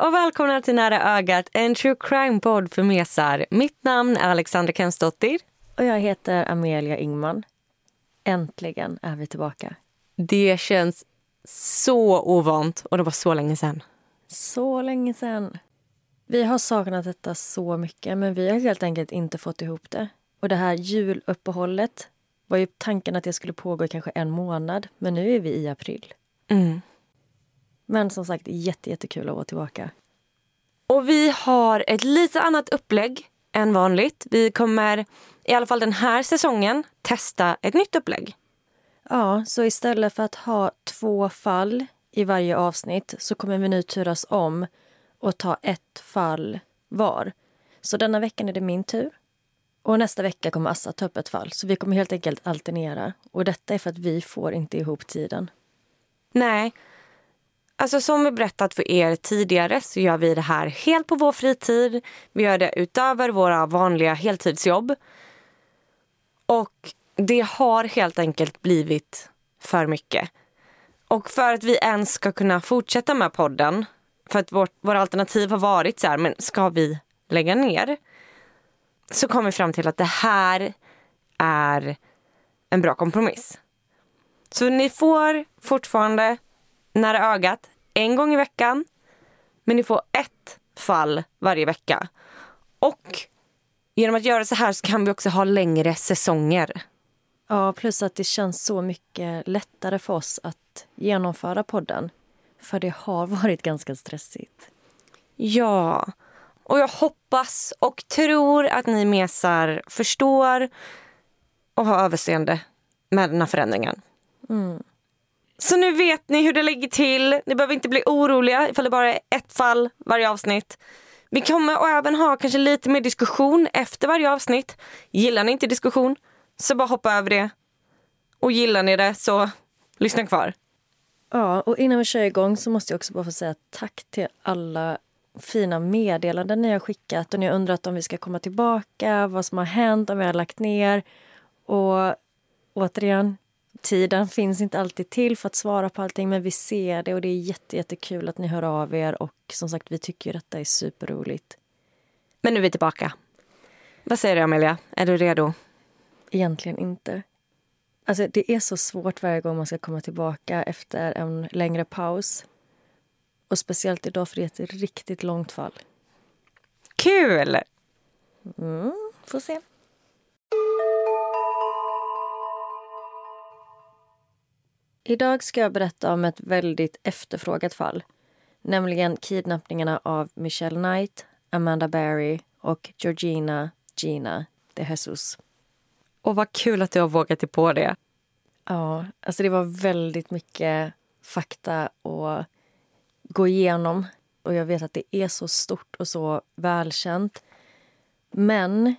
Och välkomna till Nära ögat, en true crime-podd för mesar. Mitt namn är Alexandra Kensdottir. Och jag heter Amelia Ingman. Äntligen är vi tillbaka. Det känns så ovant och det var så länge sedan. Så länge sedan. Vi har saknat detta så mycket, men vi har helt enkelt inte fått ihop det. Och det här juluppehållet var ju tanken att det skulle pågå i kanske en månad, men nu är vi i april. Mm. Men som sagt, jätte, jättekul att vara tillbaka. Och vi har ett lite annat upplägg än vanligt. Vi kommer, i alla fall den här säsongen, testa ett nytt upplägg. Ja, så istället för att ha två fall i varje avsnitt så kommer vi nu turas om och ta ett fall var. Så denna veckan är det min tur. Och nästa vecka kommer Assa ta upp ett fall. Så vi kommer helt enkelt alternera. Och detta är för att vi får inte ihop tiden. Nej. Alltså som vi berättat för er tidigare så gör vi det här helt på vår fritid. Vi gör det utöver våra vanliga heltidsjobb. Och det har helt enkelt blivit för mycket. Och för att vi ens ska kunna fortsätta med podden, för att vårt, våra alternativ har varit så här, men ska vi lägga ner? Så kom vi fram till att det här är en bra kompromiss. Så ni får fortfarande nära ögat en gång i veckan. Men ni får ett fall varje vecka. Och genom att göra så här så kan vi också ha längre säsonger. Ja, plus att det känns så mycket lättare för oss att genomföra podden. För det har varit ganska stressigt. Ja, och jag hoppas och tror att ni mesar förstår och har överseende med den här förändringen. Mm. Så nu vet ni hur det ligger till. Ni behöver inte bli oroliga ifall det bara är ett fall varje avsnitt. Vi kommer även ha kanske lite mer diskussion efter varje avsnitt. Gillar ni inte diskussion så bara hoppa över det. Och gillar ni det så lyssna kvar. Ja, och innan vi kör igång så måste jag också bara få säga tack till alla fina meddelanden ni har skickat och ni har undrat om vi ska komma tillbaka, vad som har hänt, om vi har lagt ner. Och återigen, tiden finns inte alltid till för att svara på allting men vi ser det och det är jätte, jättekul att ni hör av er och som sagt vi tycker detta är superroligt. Men nu är vi tillbaka. Vad säger du Amelia? Är du redo? Egentligen inte. Alltså det är så svårt varje gång man ska komma tillbaka efter en längre paus. Och speciellt idag för det är ett riktigt långt fall. Kul! Mm, får se. Idag ska jag berätta om ett väldigt efterfrågat fall. Nämligen kidnappningarna av Michelle Knight, Amanda Barry och Georgina Gina de Jesus. Och vad kul att du har vågat dig på det. Ja, alltså det var väldigt mycket fakta att gå igenom. Och jag vet att det är så stort och så välkänt. Men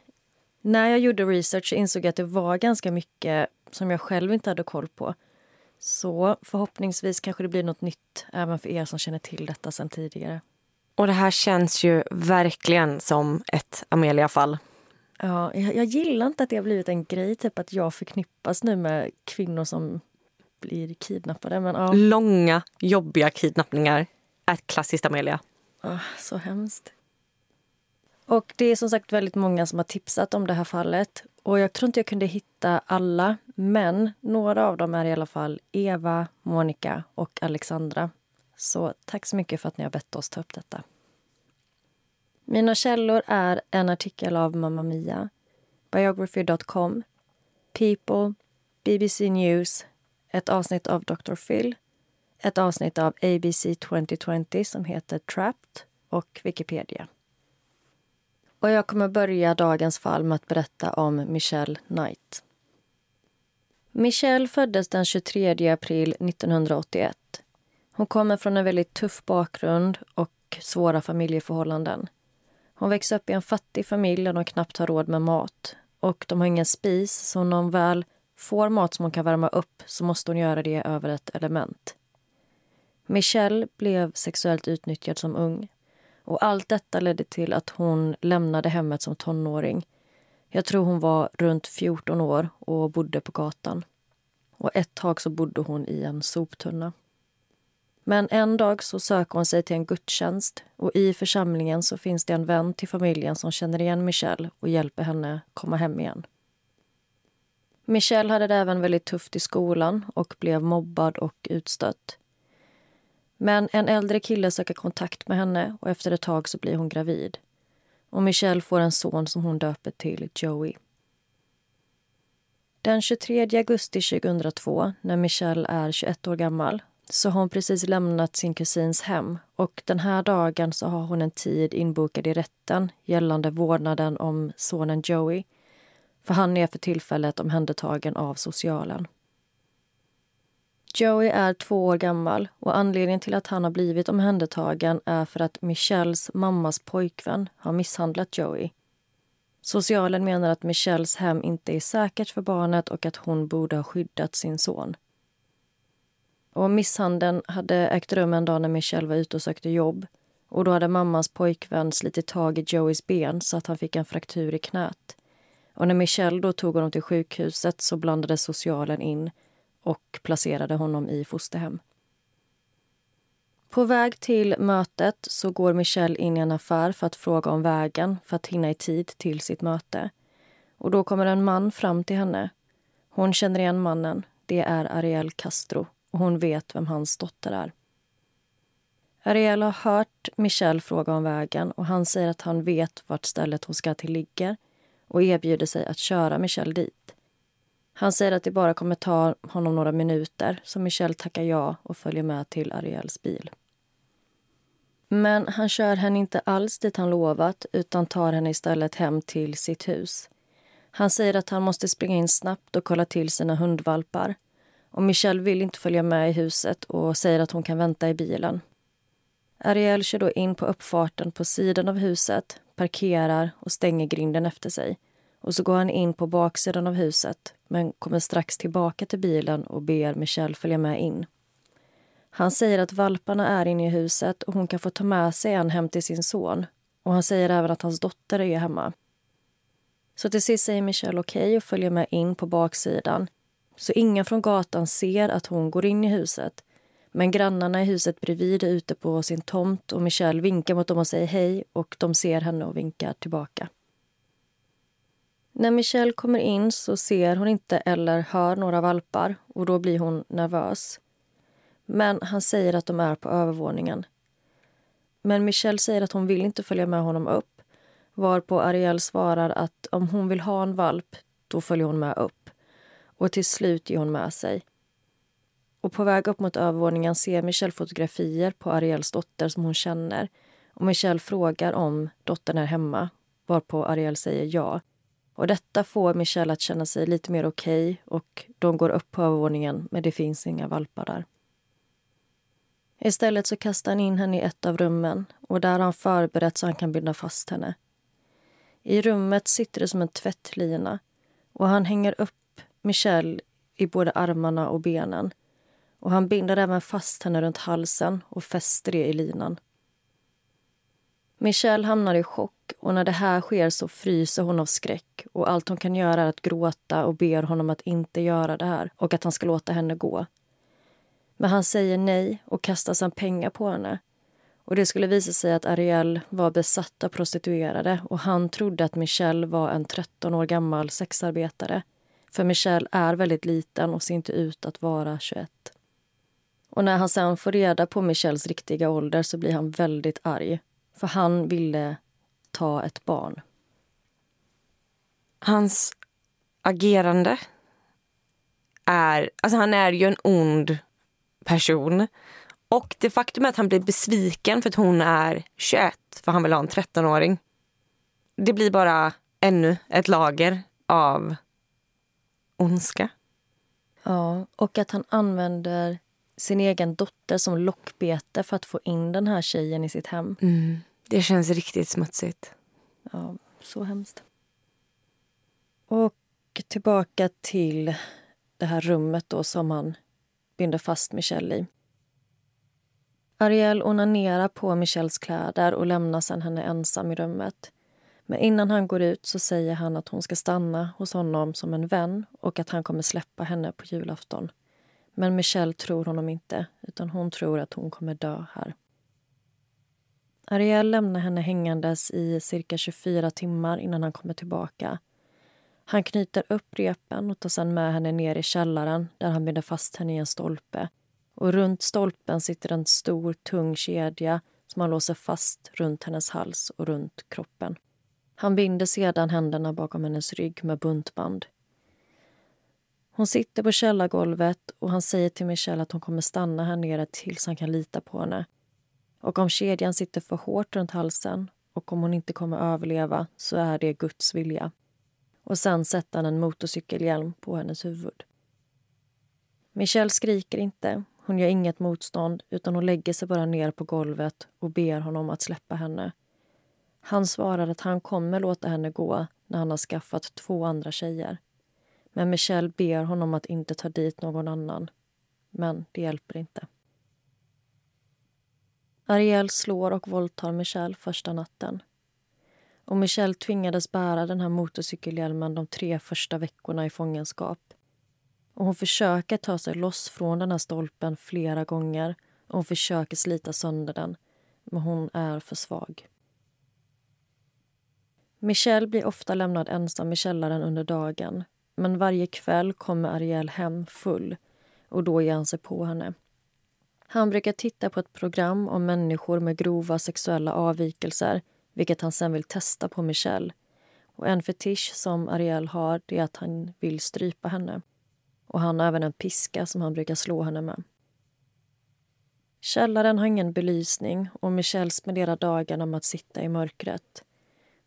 när jag gjorde research så insåg jag att det var ganska mycket som jag själv inte hade koll på. Så förhoppningsvis kanske det blir något nytt även för er som känner till detta sen tidigare. Och det här känns ju verkligen som ett Amelia-fall. Ja, jag, jag gillar inte att det har blivit en grej, typ att jag förknippas nu med kvinnor som blir kidnappade. Men, ja. Långa, jobbiga kidnappningar är ett klassiskt Amelia. Ah, så hemskt. Och det är som sagt väldigt många som har tipsat om det här fallet. Och jag tror inte jag kunde hitta alla, men några av dem är i alla fall Eva, Monica och Alexandra. Så tack så mycket för att ni har bett oss ta upp detta. Mina källor är en artikel av Mamma Mia, biography.com, People, BBC News, ett avsnitt av Dr. Phil, ett avsnitt av ABC 2020 som heter Trapped och Wikipedia. Och jag kommer börja dagens fall med att berätta om Michelle Knight. Michelle föddes den 23 april 1981. Hon kommer från en väldigt tuff bakgrund och svåra familjeförhållanden. Hon växer upp i en fattig familj där de knappt har råd med mat. Och de har ingen spis, så när hon väl får mat som hon kan värma upp så måste hon göra det över ett element. Michelle blev sexuellt utnyttjad som ung. Och Allt detta ledde till att hon lämnade hemmet som tonåring. Jag tror hon var runt 14 år och bodde på gatan. Och Ett tag så bodde hon i en soptunna. Men en dag så söker hon sig till en gudstjänst och i församlingen så finns det en vän till familjen som känner igen Michelle och hjälper henne komma hem igen. Michelle hade det även väldigt tufft i skolan och blev mobbad och utstött. Men en äldre kille söker kontakt med henne och efter ett tag så blir hon gravid. Och Michelle får en son som hon döper till Joey. Den 23 augusti 2002, när Michelle är 21 år gammal så har hon precis lämnat sin kusins hem och den här dagen så har hon en tid inbokad i rätten gällande vårdnaden om sonen Joey. För han är för tillfället omhändertagen av socialen. Joey är två år gammal och anledningen till att han har blivit omhändertagen är för att Michelles mammas pojkvän har misshandlat Joey. Socialen menar att Michelles hem inte är säkert för barnet och att hon borde ha skyddat sin son. Och misshandeln hade ägt rum en dag när Michelle var ute och sökte jobb. Och Då hade mammans pojkvän slitit tag i Joeys ben så att han fick en fraktur i knät. Och när Michelle då tog honom till sjukhuset så blandade socialen in och placerade honom i fosterhem. På väg till mötet så går Michelle in i en affär för att fråga om vägen för att hinna i tid till sitt möte. Och Då kommer en man fram till henne. Hon känner igen mannen. Det är Ariel Castro och hon vet vem hans dotter är. Ariel har hört Michelle fråga om vägen och han säger att han vet vart stället hon ska till ligger och erbjuder sig att köra Michelle dit. Han säger att det bara kommer ta honom några minuter så Michelle tackar ja och följer med till Ariels bil. Men han kör henne inte alls dit han lovat utan tar henne istället hem till sitt hus. Han säger att han måste springa in snabbt och kolla till sina hundvalpar och Michelle vill inte följa med i huset och säger att hon kan vänta i bilen. Ariel kör då in på uppfarten på sidan av huset, parkerar och stänger grinden efter sig. Och så går han in på baksidan av huset men kommer strax tillbaka till bilen och ber Michelle följa med in. Han säger att valparna är inne i huset och hon kan få ta med sig en hem till sin son. Och Han säger även att hans dotter är hemma. Så till sist säger Michelle okej okay och följer med in på baksidan så ingen från gatan ser att hon går in i huset. Men grannarna i huset bredvid är ute på sin tomt och Michelle vinkar mot dem och säger hej och de ser henne och vinkar tillbaka. När Michelle kommer in så ser hon inte eller hör några valpar och då blir hon nervös. Men han säger att de är på övervåningen. Men Michelle säger att hon vill inte följa med honom upp varpå Ariel svarar att om hon vill ha en valp, då följer hon med upp och till slut ger hon med sig. Och på väg upp mot övervåningen ser Michelle fotografier på Ariels dotter som hon känner. Och Michelle frågar om dottern är hemma, varpå Ariel säger ja. Och detta får Michelle att känna sig lite mer okej okay, och de går upp på övervåningen men det finns inga valpar där. Istället så kastar han in henne i ett av rummen och där har han förberett så han kan binda fast henne. I rummet sitter det som en tvättlina och han hänger upp Michelle i både armarna och benen. Och Han binder även fast henne runt halsen och fäster det i linan. Michelle hamnar i chock och när det här sker så fryser hon av skräck och allt hon kan göra är att gråta och ber honom att inte göra det här och att han ska låta henne gå. Men han säger nej och kastar sedan pengar på henne. Och Det skulle visa sig att Ariel var besatt av prostituerade och han trodde att Michelle var en 13 år gammal sexarbetare. För Michelle är väldigt liten och ser inte ut att vara 21. Och när han sen får reda på Michelles riktiga ålder så blir han väldigt arg. För han ville ta ett barn. Hans agerande är... Alltså han är ju en ond person. Och det faktum att han blir besviken för att hon är 21 för han vill ha en 13-åring. det blir bara ännu ett lager av ondska. Ja, och att han använder sin egen dotter som lockbete för att få in den här tjejen i sitt hem. Mm. Det känns riktigt smutsigt. Ja, så hemskt. Och tillbaka till det här rummet då som han binder fast Michelle i. Ariel onanerar på Michelles kläder och lämnar sen henne ensam i rummet. Men innan han går ut så säger han att hon ska stanna hos honom som en vän och att han kommer släppa henne på julafton. Men Michelle tror honom inte, utan hon tror att hon kommer dö här. Ariel lämnar henne hängandes i cirka 24 timmar innan han kommer tillbaka. Han knyter upp repen och tar sedan med henne ner i källaren där han binder fast henne i en stolpe. Och runt stolpen sitter en stor, tung kedja som han låser fast runt hennes hals och runt kroppen. Han binder sedan händerna bakom hennes rygg med buntband. Hon sitter på källargolvet och han säger till Michelle att hon kommer stanna här nere tills han kan lita på henne. Och om kedjan sitter för hårt runt halsen och om hon inte kommer överleva så är det Guds vilja. Och sen sätter han en motorcykelhjälm på hennes huvud. Michelle skriker inte. Hon gör inget motstånd utan hon lägger sig bara ner på golvet och ber honom att släppa henne. Han svarar att han kommer låta henne gå när han har skaffat två andra tjejer. Men Michelle ber honom att inte ta dit någon annan. Men det hjälper inte. Ariel slår och våldtar Michelle första natten. Och Michelle tvingades bära den här motorcykelhjälmen de tre första veckorna i fångenskap. Och hon försöker ta sig loss från den här stolpen flera gånger och hon försöker slita sönder den, men hon är för svag. Michelle blir ofta lämnad ensam i källaren under dagen men varje kväll kommer Ariel hem full och då ger han sig på henne. Han brukar titta på ett program om människor med grova sexuella avvikelser vilket han sen vill testa på Michelle. Och en fetisch som Ariel har det är att han vill strypa henne. Och Han har även en piska som han brukar slå henne med. Källaren har ingen belysning och Michelle spenderar dagarna med att sitta i mörkret.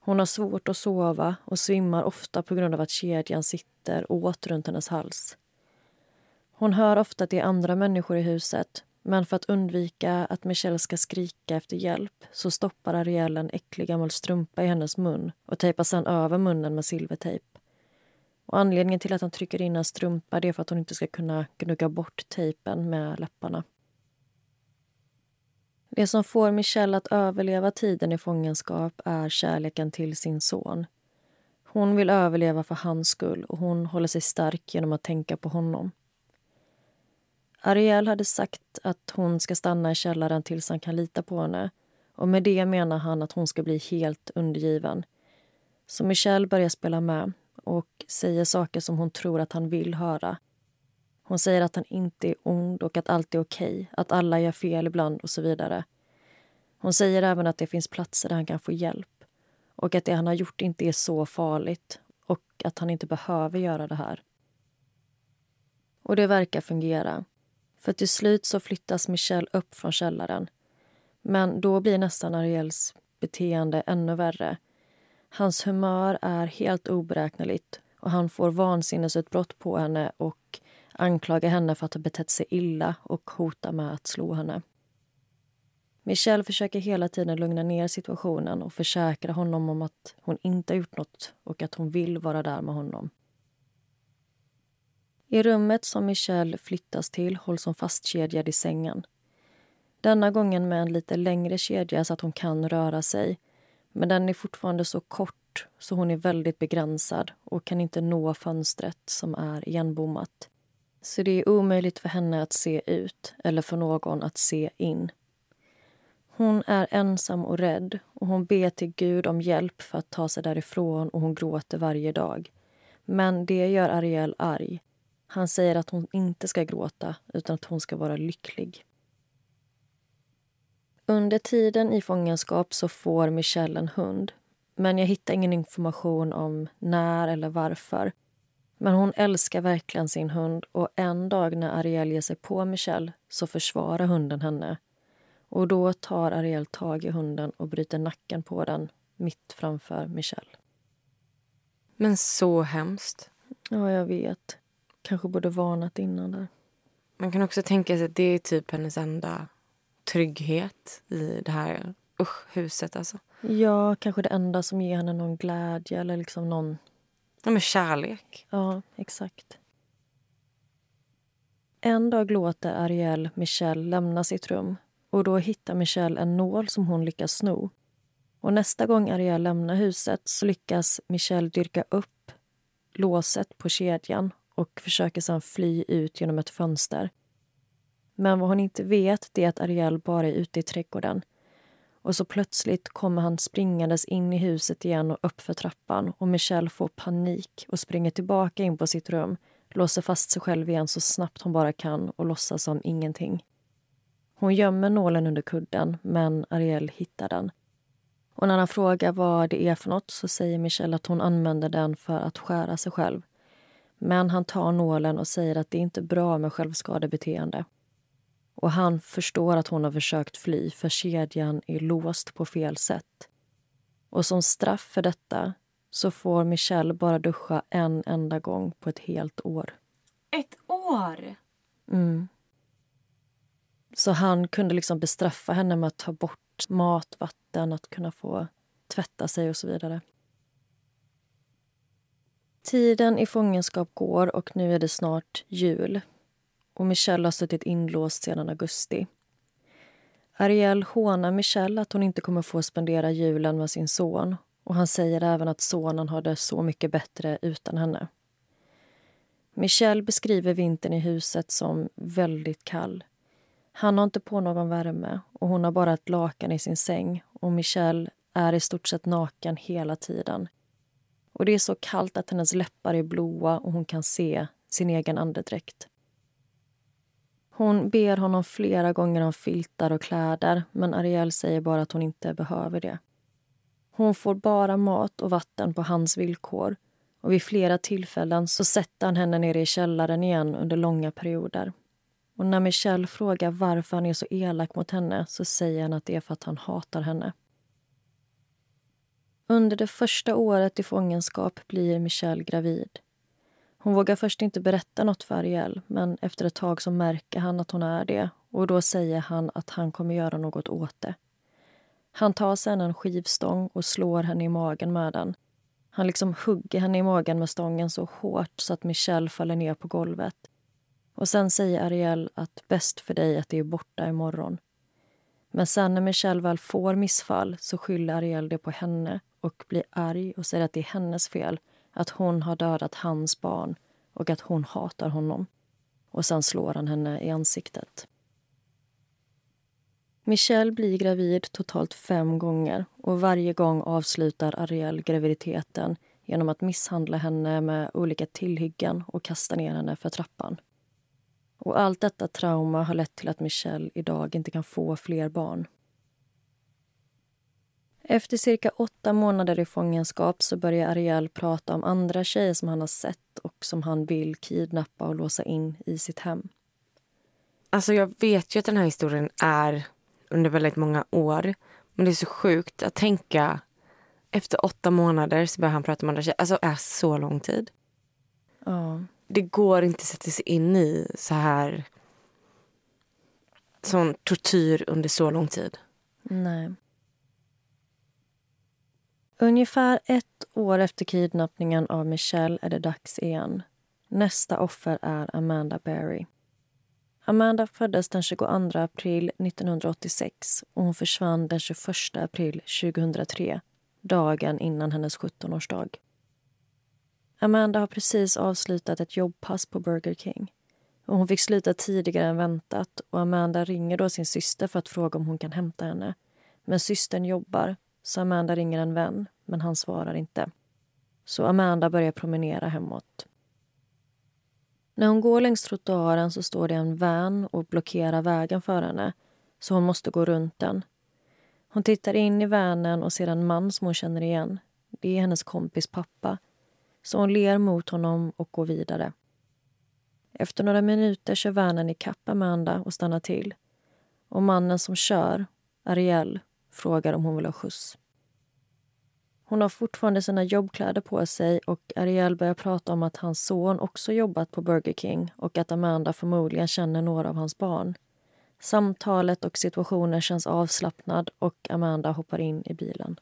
Hon har svårt att sova och svimmar ofta på grund av att kedjan sitter åt runt hennes hals. Hon hör ofta att det är andra människor i huset men för att undvika att Michelle ska skrika efter hjälp så stoppar Ariel en äcklig gammal strumpa i hennes mun och tejpar sedan över munnen med silvertejp. Och anledningen till att han trycker in en strumpa är för att hon inte ska kunna gnugga bort tejpen med läpparna. Det som får Michelle att överleva tiden i fångenskap är kärleken till sin son. Hon vill överleva för hans skull och hon håller sig stark genom att tänka på honom. Ariel hade sagt att hon ska stanna i källaren tills han kan lita på henne. Och Med det menar han att hon ska bli helt undergiven. Så Michelle börjar spela med och säger saker som hon tror att han vill höra. Hon säger att han inte är ond och att allt är okej, okay, att alla gör fel ibland och så vidare. Hon säger även att det finns platser där han kan få hjälp och att det han har gjort inte är så farligt och att han inte behöver göra det här. Och det verkar fungera. För till slut så flyttas Michelle upp från källaren. Men då blir nästan Ariels beteende ännu värre. Hans humör är helt oberäkneligt och han får vansinnesutbrott på henne och anklagar henne för att ha betett sig illa och hotar med att slå henne. Michelle försöker hela tiden lugna ner situationen och försäkra honom om att hon inte har gjort något och att hon vill vara där med honom. I rummet som Michelle flyttas till hålls hon fastkedjad i sängen. Denna gången med en lite längre kedja så att hon kan röra sig. Men den är fortfarande så kort så hon är väldigt begränsad och kan inte nå fönstret som är igenbommat. Så det är omöjligt för henne att se ut eller för någon att se in. Hon är ensam och rädd och hon ber till Gud om hjälp för att ta sig därifrån och hon gråter varje dag. Men det gör Ariel arg han säger att hon inte ska gråta, utan att hon ska vara lycklig. Under tiden i fångenskap så får Michelle en hund. Men jag hittar ingen information om när eller varför. Men hon älskar verkligen sin hund och en dag när Ariel ger sig på Michelle så försvarar hunden henne. Och då tar Ariel tag i hunden och bryter nacken på den mitt framför Michelle. Men så hemskt. Ja, jag vet. Kanske borde varnat innan där. Man kan också tänka sig att det är typ hennes enda trygghet i det här usch, huset. Alltså. Ja, kanske det enda som ger henne någon glädje eller liksom någon... Ja, men kärlek. Ja, exakt. En dag låter Ariel Michelle lämna sitt rum och då hittar Michelle en nål som hon lyckas sno. Och nästa gång Ariel lämnar huset så lyckas Michelle dyrka upp låset på kedjan och försöker sedan fly ut genom ett fönster. Men vad hon inte vet är att Ariel bara är ute i trädgården. Och så plötsligt kommer han springandes in i huset igen och upp för trappan och Michelle får panik och springer tillbaka in på sitt rum låser fast sig själv igen så snabbt hon bara kan och låtsas som ingenting. Hon gömmer nålen under kudden, men Ariel hittar den. Och när han frågar vad det är för något så säger Michelle att hon använder den för att skära sig själv. Men han tar nålen och säger att det inte är bra med självskadebeteende. Och han förstår att hon har försökt fly för kedjan är låst på fel sätt. Och som straff för detta så får Michelle bara duscha en enda gång på ett helt år. Ett år? Mm. Så han kunde liksom bestraffa henne med att ta bort mat, vatten, att kunna få tvätta sig och så vidare. Tiden i fångenskap går och nu är det snart jul. Och Michelle har suttit inlåst sedan augusti. Ariel hånar Michelle att hon inte kommer få spendera julen med sin son och han säger även att sonen har det så mycket bättre utan henne. Michelle beskriver vintern i huset som väldigt kall. Han har inte på någon värme och hon har bara ett lakan i sin säng och Michelle är i stort sett naken hela tiden. Och Det är så kallt att hennes läppar är blåa och hon kan se sin egen andedräkt. Hon ber honom flera gånger om filtar och kläder men Ariel säger bara att hon inte behöver det. Hon får bara mat och vatten på hans villkor och vid flera tillfällen så sätter han henne nere i källaren igen under långa perioder. Och när Michelle frågar varför han är så elak mot henne så säger han att det är för att han hatar henne. Under det första året i fångenskap blir Michelle gravid. Hon vågar först inte berätta något för Ariel men efter ett tag så märker han att hon är det och då säger han att han kommer göra något åt det. Han tar sedan en skivstång och slår henne i magen med den. Han liksom hugger henne i magen med stången så hårt så att Michelle faller ner på golvet. Och Sen säger Ariel att bäst för dig att det är borta imorgon. Men sen när Michelle väl får missfall så skyller Ariel det på henne och blir arg och säger att det är hennes fel att hon har dödat hans barn och att hon hatar honom. Och sen slår han henne i ansiktet. Michelle blir gravid totalt fem gånger och varje gång avslutar Ariel graviditeten genom att misshandla henne med olika tillhyggen och kasta ner henne för trappan. Och allt detta trauma har lett till att Michelle idag inte kan få fler barn. Efter cirka åtta månader i fångenskap så börjar Ariel prata om andra tjejer som han har sett och som han vill kidnappa och låsa in i sitt hem. Alltså jag vet ju att den här historien är under väldigt många år. Men det är så sjukt att tänka efter åtta månader så börjar han prata med andra tjejer. Alltså det är så lång tid. Ja. Det går inte att sätta sig in i så här sån tortyr under så lång tid. Nej. Ungefär ett år efter kidnappningen av Michelle är det dags igen. Nästa offer är Amanda Berry. Amanda föddes den 22 april 1986 och hon försvann den 21 april 2003 dagen innan hennes 17-årsdag. Amanda har precis avslutat ett jobbpass på Burger King. Och hon fick sluta tidigare än väntat och Amanda ringer då sin syster för att fråga om hon kan hämta henne. Men systern jobbar, så Amanda ringer en vän, men han svarar inte. Så Amanda börjar promenera hemåt. När hon går längs trottoaren så står det en van och blockerar vägen för henne så hon måste gå runt den. Hon tittar in i vanen och ser en man som hon känner igen. Det är hennes kompis pappa. Så hon ler mot honom och går vidare. Efter några minuter kör vanen ikapp Amanda och stannar till. Och mannen som kör, Ariel, frågar om hon vill ha skjuts. Hon har fortfarande sina jobbkläder på sig och Ariel börjar prata om att hans son också jobbat på Burger King och att Amanda förmodligen känner några av hans barn. Samtalet och situationen känns avslappnad och Amanda hoppar in i bilen.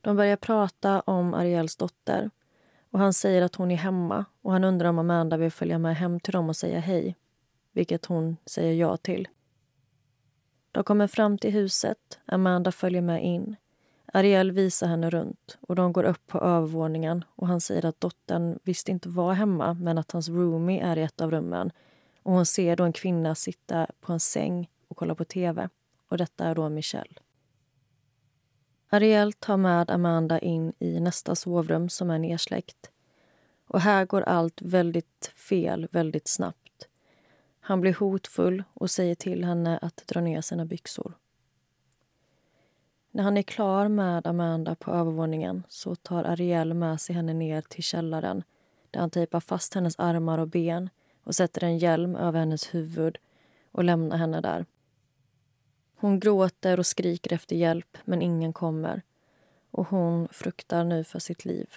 De börjar prata om Ariels dotter och han säger att hon är hemma och han undrar om Amanda vill följa med hem till dem och säga hej, vilket hon säger ja till. De kommer fram till huset. Amanda följer med in. Ariel visar henne runt och de går upp på övervåningen och han säger att dottern visst inte var hemma men att hans roomie är i ett av rummen. Och hon ser då en kvinna sitta på en säng och kolla på tv. Och detta är då Michelle. Ariel tar med Amanda in i nästa sovrum som är nersläckt. Och här går allt väldigt fel väldigt snabbt. Han blir hotfull och säger till henne att dra ner sina byxor. När han är klar med Amanda på övervåningen så tar Ariel med sig henne ner till källaren där han tejpar fast hennes armar och ben och sätter en hjälm över hennes huvud och lämnar henne där. Hon gråter och skriker efter hjälp, men ingen kommer. Och hon fruktar nu för sitt liv.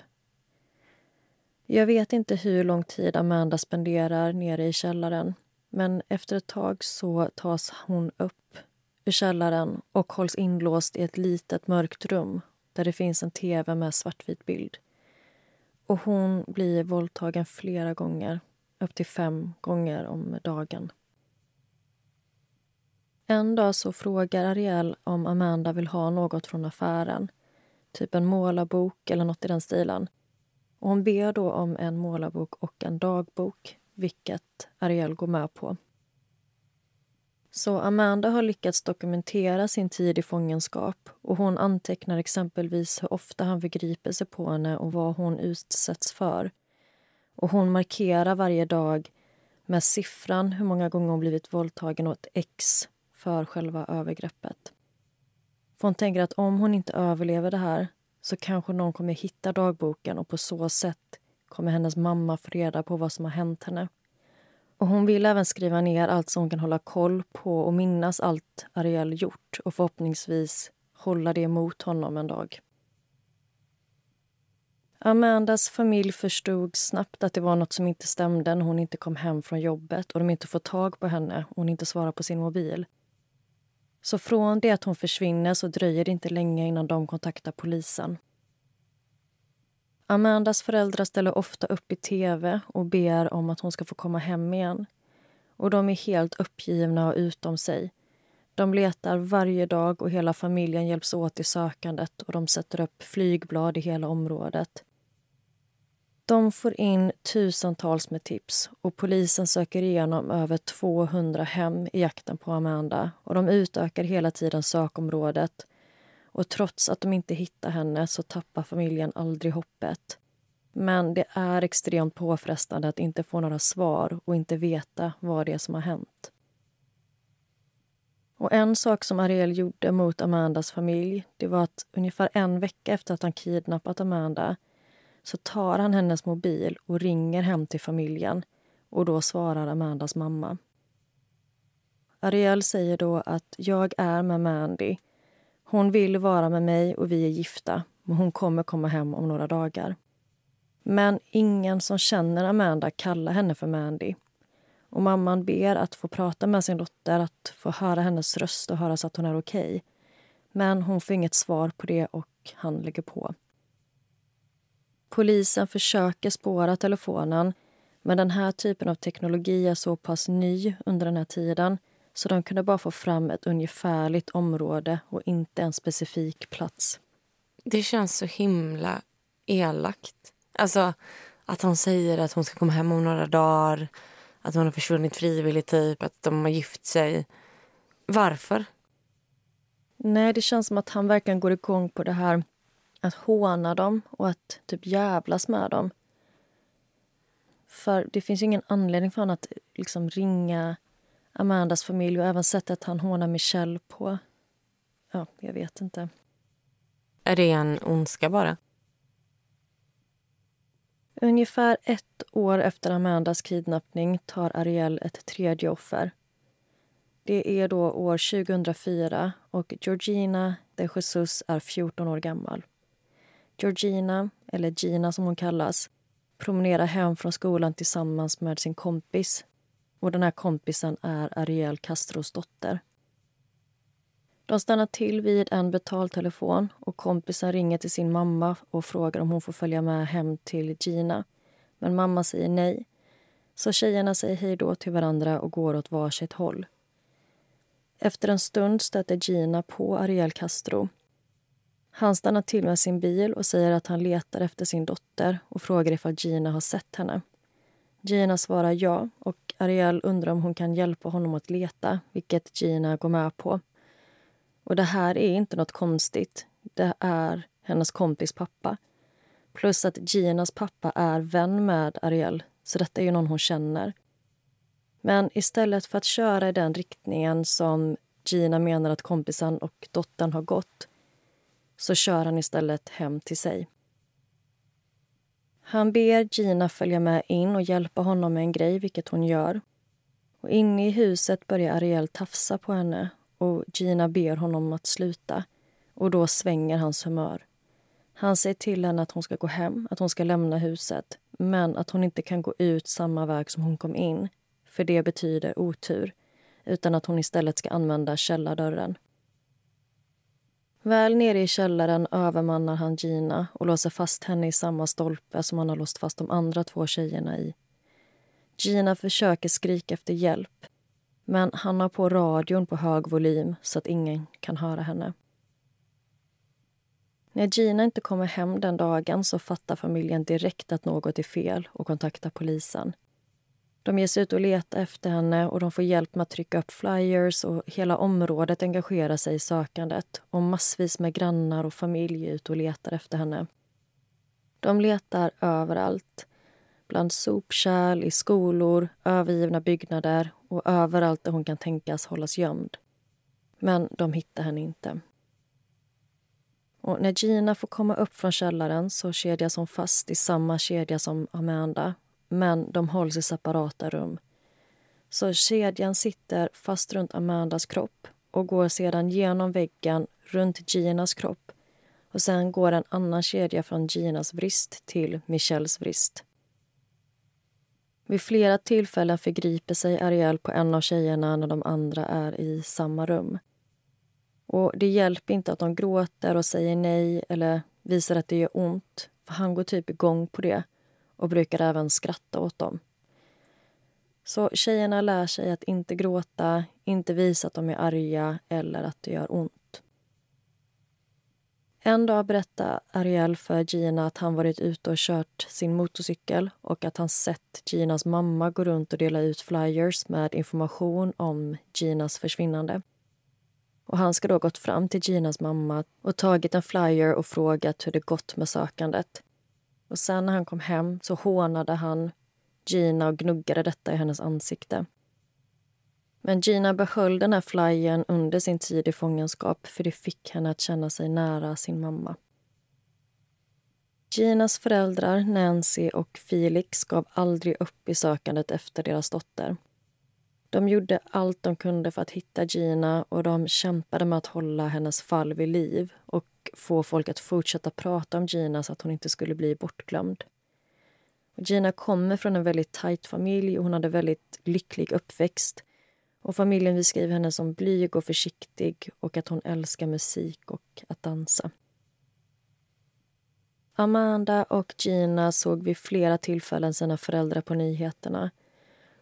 Jag vet inte hur lång tid Amanda spenderar nere i källaren men efter ett tag så tas hon upp ur källaren och hålls inlåst i ett litet mörkt rum där det finns en tv med svartvit bild. Och hon blir våldtagen flera gånger, upp till fem gånger om dagen. En dag så frågar Ariel om Amanda vill ha något från affären. Typ en målarbok eller nåt i den stilen. Och hon ber då om en målarbok och en dagbok, vilket Ariel går med på. Så Amanda har lyckats dokumentera sin tid i fångenskap och hon antecknar exempelvis hur ofta han förgriper sig på henne och vad hon utsätts för. Och hon markerar varje dag med siffran hur många gånger hon blivit våldtagen och ett X för själva övergreppet. För hon tänker att om hon inte överlever det här så kanske någon kommer hitta dagboken och på så sätt kommer hennes mamma få reda på vad som har hänt henne. Och Hon vill även skriva ner allt som hon kan hålla koll på och minnas allt Ariel gjort och förhoppningsvis hålla det mot honom en dag. Amandas familj förstod snabbt att det var nåt som inte stämde när hon inte kom hem från jobbet och de inte får tag på henne och hon inte svarar på sin mobil. Så från det att hon försvinner så dröjer det inte länge innan de kontaktar polisen. Amandas föräldrar ställer ofta upp i tv och ber om att hon ska få komma hem igen. Och De är helt uppgivna och utom sig. De letar varje dag och hela familjen hjälps åt i sökandet och de sätter upp flygblad i hela området. De får in tusentals med tips och polisen söker igenom över 200 hem i jakten på Amanda och de utökar hela tiden sökområdet och trots att de inte hittar henne så tappar familjen aldrig hoppet. Men det är extremt påfrestande att inte få några svar och inte veta vad det är som har hänt. Och En sak som Ariel gjorde mot Amandas familj det var att ungefär en vecka efter att han kidnappat Amanda så tar han hennes mobil och ringer hem till familjen och då svarar Amandas mamma. Ariel säger då att jag är med Mandy hon vill vara med mig och vi är gifta, men hon kommer komma hem om några dagar. Men ingen som känner Amanda kallar henne för Mandy. Och mamman ber att få prata med sin dotter, att få höra hennes röst och höra så att hon är okej. Okay. Men hon får inget svar på det och han lägger på. Polisen försöker spåra telefonen men den här typen av teknologi är så pass ny under den här tiden så de kunde bara få fram ett ungefärligt område och inte en specifik plats. Det känns så himla elakt. Alltså att han säger att hon ska komma hem om några dagar, att hon har försvunnit frivilligt, typ, att de har gift sig. Varför? Nej, det känns som att han verkligen går igång på det här att håna dem och att typ jävlas med dem. För det finns ingen anledning för honom att liksom ringa Amandas familj och även sättet han hånar Michelle på. Ja, jag vet inte. Är det en ondska bara? Ungefär ett år efter Amandas kidnappning tar Ariel ett tredje offer. Det är då år 2004 och Georgina äldste, Jesus, är 14 år gammal. Georgina, eller Gina som hon kallas, promenerar hem från skolan tillsammans med sin kompis. Och den här kompisen är Ariel Castros dotter. De stannar till vid en betaltelefon och kompisen ringer till sin mamma och frågar om hon får följa med hem till Gina. Men mamma säger nej. Så tjejerna säger hej då till varandra och går åt varsitt håll. Efter en stund stöter Gina på Ariel Castro. Han stannar till med sin bil och säger att han letar efter sin dotter och frågar ifall Gina har sett henne. Gina svarar ja och Ariel undrar om hon kan hjälpa honom att leta, vilket Gina går med på. Och det här är inte något konstigt. Det är hennes kompis pappa. Plus att Ginas pappa är vän med Ariel, så detta är ju någon hon känner. Men istället för att köra i den riktningen som Gina menar att kompisen och dottern har gått så kör han istället hem till sig. Han ber Gina följa med in och hjälpa honom med en grej, vilket hon gör. Och inne i huset börjar Ariel tafsa på henne och Gina ber honom att sluta. Och då svänger hans humör. Han säger till henne att hon ska gå hem, att hon ska lämna huset men att hon inte kan gå ut samma väg som hon kom in för det betyder otur utan att hon istället ska använda källardörren. Väl nere i källaren övermannar han Gina och låser fast henne i samma stolpe som han har låst fast de andra två tjejerna i. Gina försöker skrika efter hjälp men han har på radion på hög volym så att ingen kan höra henne. När Gina inte kommer hem den dagen så fattar familjen direkt att något är fel och kontaktar polisen. De ger sig ut och letar efter henne och de får hjälp med att trycka upp flyers och hela området engagerar sig i sökandet och massvis med grannar och familj är ute och letar efter henne. De letar överallt. Bland sopkärl, i skolor, övergivna byggnader och överallt där hon kan tänkas hållas gömd. Men de hittar henne inte. Och när Gina får komma upp från källaren så kedjas hon fast i samma kedja som Amanda men de hålls i separata rum. Så kedjan sitter fast runt Amandas kropp och går sedan genom väggen runt Ginas kropp och sen går en annan kedja från Ginas vrist till Michelles vrist. Vid flera tillfällen förgriper sig Ariel på en av tjejerna när de andra är i samma rum. Och Det hjälper inte att de gråter och säger nej eller visar att det gör ont, för han går typ igång på det och brukar även skratta åt dem. Så tjejerna lär sig att inte gråta, inte visa att de är arga eller att det gör ont. En dag berättar Ariel för Gina att han varit ute och kört sin motorcykel och att han sett Ginas mamma gå runt och dela ut flyers med information om Ginas försvinnande. Och Han ska då gått fram till Ginas mamma och tagit en flyer och frågat hur det gått med sökandet. Och sen när han kom hem så hånade han Gina och gnuggade detta i hennes ansikte. Men Gina behöll den här flyern under sin tid i fångenskap för det fick henne att känna sig nära sin mamma. Ginas föräldrar, Nancy och Felix, gav aldrig upp i sökandet efter deras dotter. De gjorde allt de kunde för att hitta Gina och de kämpade med att hålla hennes fall vid liv och få folk att fortsätta prata om Gina så att hon inte skulle bli bortglömd. Gina kommer från en väldigt tajt familj och hon hade väldigt lycklig uppväxt. Och familjen beskriver henne som blyg och försiktig och att hon älskar musik och att dansa. Amanda och Gina såg vid flera tillfällen sina föräldrar på nyheterna.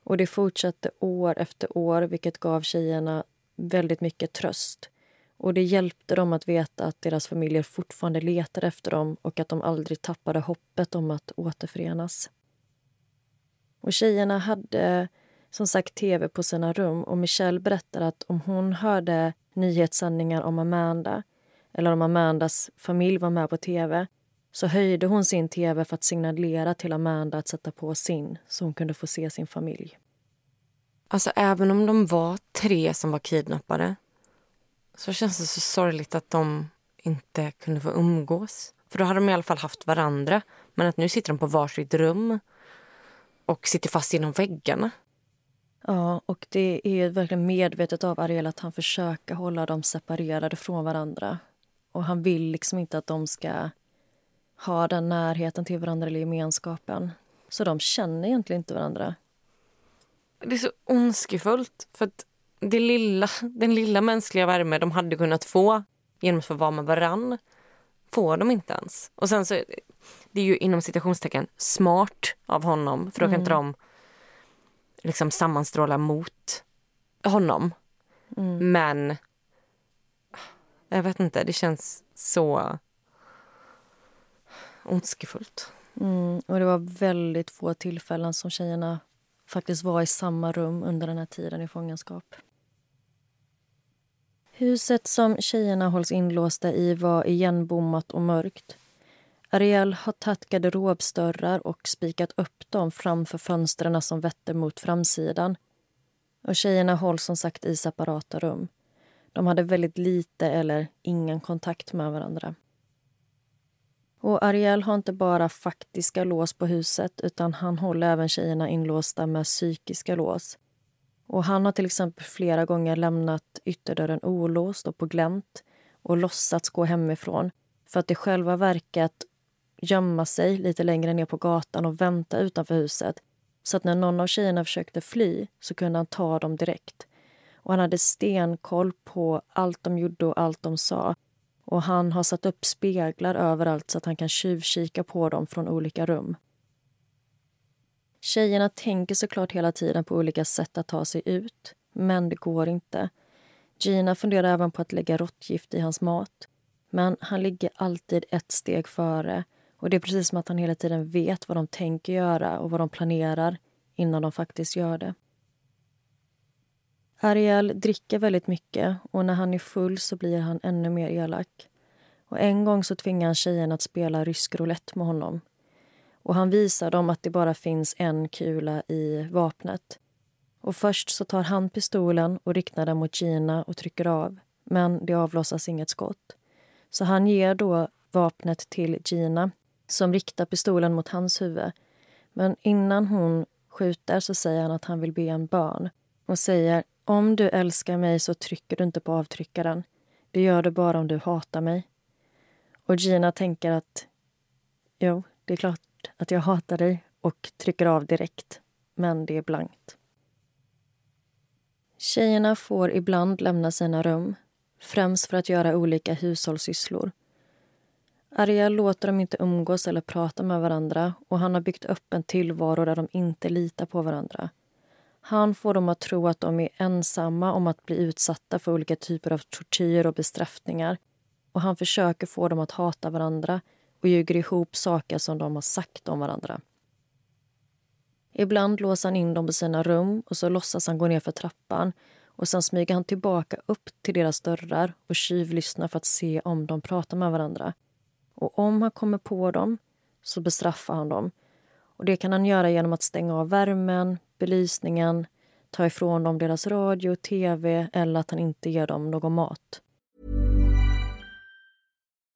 Och Det fortsatte år efter år, vilket gav tjejerna väldigt mycket tröst. Och Det hjälpte dem att veta att deras familjer fortfarande letar efter dem och att de aldrig tappade hoppet om att återförenas. Och Tjejerna hade som sagt tv på sina rum och Michelle berättar att om hon hörde nyhetssändningar om Amanda eller om Amandas familj var med på tv så höjde hon sin tv för att signalera till Amanda att sätta på sin så hon kunde få se sin familj. Alltså även om de var tre som var kidnappade så känns det så sorgligt att de inte kunde få umgås. För då hade de i alla fall haft varandra. Men att nu sitter de på varsitt rum och sitter fast inom väggarna. Ja, och det är verkligen medvetet av Ariel att han försöker hålla dem separerade från varandra. och han vill liksom inte att de ska ha den närheten till varandra eller gemenskapen. Så de känner egentligen inte varandra. Det är så ondskefullt. För att det lilla, den lilla mänskliga värme de hade kunnat få genom att få vara med varann får de inte ens. Och sen så, det är ju inom citationstecken smart av honom för då kan mm. inte de liksom sammanstråla mot honom. Mm. Men jag vet inte, det känns så ondskefullt. Mm, och det var väldigt få tillfällen som tjejerna faktiskt var i samma rum under den här tiden i fångenskap. Huset som tjejerna hålls inlåsta i var igenbommat och mörkt. Ariel har tagit garderobsdörrar och spikat upp dem framför fönstren som vetter mot framsidan. Och Tjejerna hålls som sagt i separata rum. De hade väldigt lite eller ingen kontakt med varandra. Och Ariel har inte bara faktiska lås på huset utan han håller även tjejerna inlåsta med psykiska lås. Och Han har till exempel flera gånger lämnat ytterdörren olåst och på glänt och låtsats gå hemifrån för att i själva verket gömma sig lite längre ner på gatan och vänta utanför huset så att när någon av tjejerna försökte fly så kunde han ta dem direkt. Och Han hade stenkoll på allt de gjorde och allt de sa och han har satt upp speglar överallt så att han kan tjuvkika på dem från olika rum. Tjejerna tänker såklart hela tiden på olika sätt att ta sig ut, men det går inte. Gina funderar även på att lägga råttgift i hans mat. Men han ligger alltid ett steg före och det är precis som att han hela tiden vet vad de tänker göra och vad de planerar innan de faktiskt gör det. Ariel dricker väldigt mycket och när han är full så blir han ännu mer elak. Och en gång så tvingar han tjejen att spela rysk roulette med honom. Och han visar dem att det bara finns en kula i vapnet. Och först så tar han pistolen och riktar den mot Gina och trycker av. Men det avlossas inget skott. Så han ger då vapnet till Gina som riktar pistolen mot hans huvud. Men innan hon skjuter så säger han att han vill be en bön och säger om du älskar mig så trycker du inte på avtryckaren. Det gör du bara om du hatar mig. Och Gina tänker att jo, det är klart att jag hatar dig och trycker av direkt. Men det är blankt. Tjejerna får ibland lämna sina rum, främst för att göra olika hushållssysslor. Ariel låter dem inte umgås eller prata med varandra och han har byggt upp en tillvaro där de inte litar på varandra. Han får dem att tro att de är ensamma om att bli utsatta för olika typer av tortyr och bestraffningar. Och han försöker få dem att hata varandra och ljuger ihop saker som de har sagt om varandra. Ibland låser han in dem på sina rum och så låtsas han gå ner för trappan och sen smyger han tillbaka upp till deras dörrar och tjuvlyssnar för att se om de pratar med varandra. Och om han kommer på dem så bestraffar han dem. Och Det kan han göra genom att stänga av värmen, belysningen, ta ifrån dem deras radio, tv eller att han inte ger dem någon mat.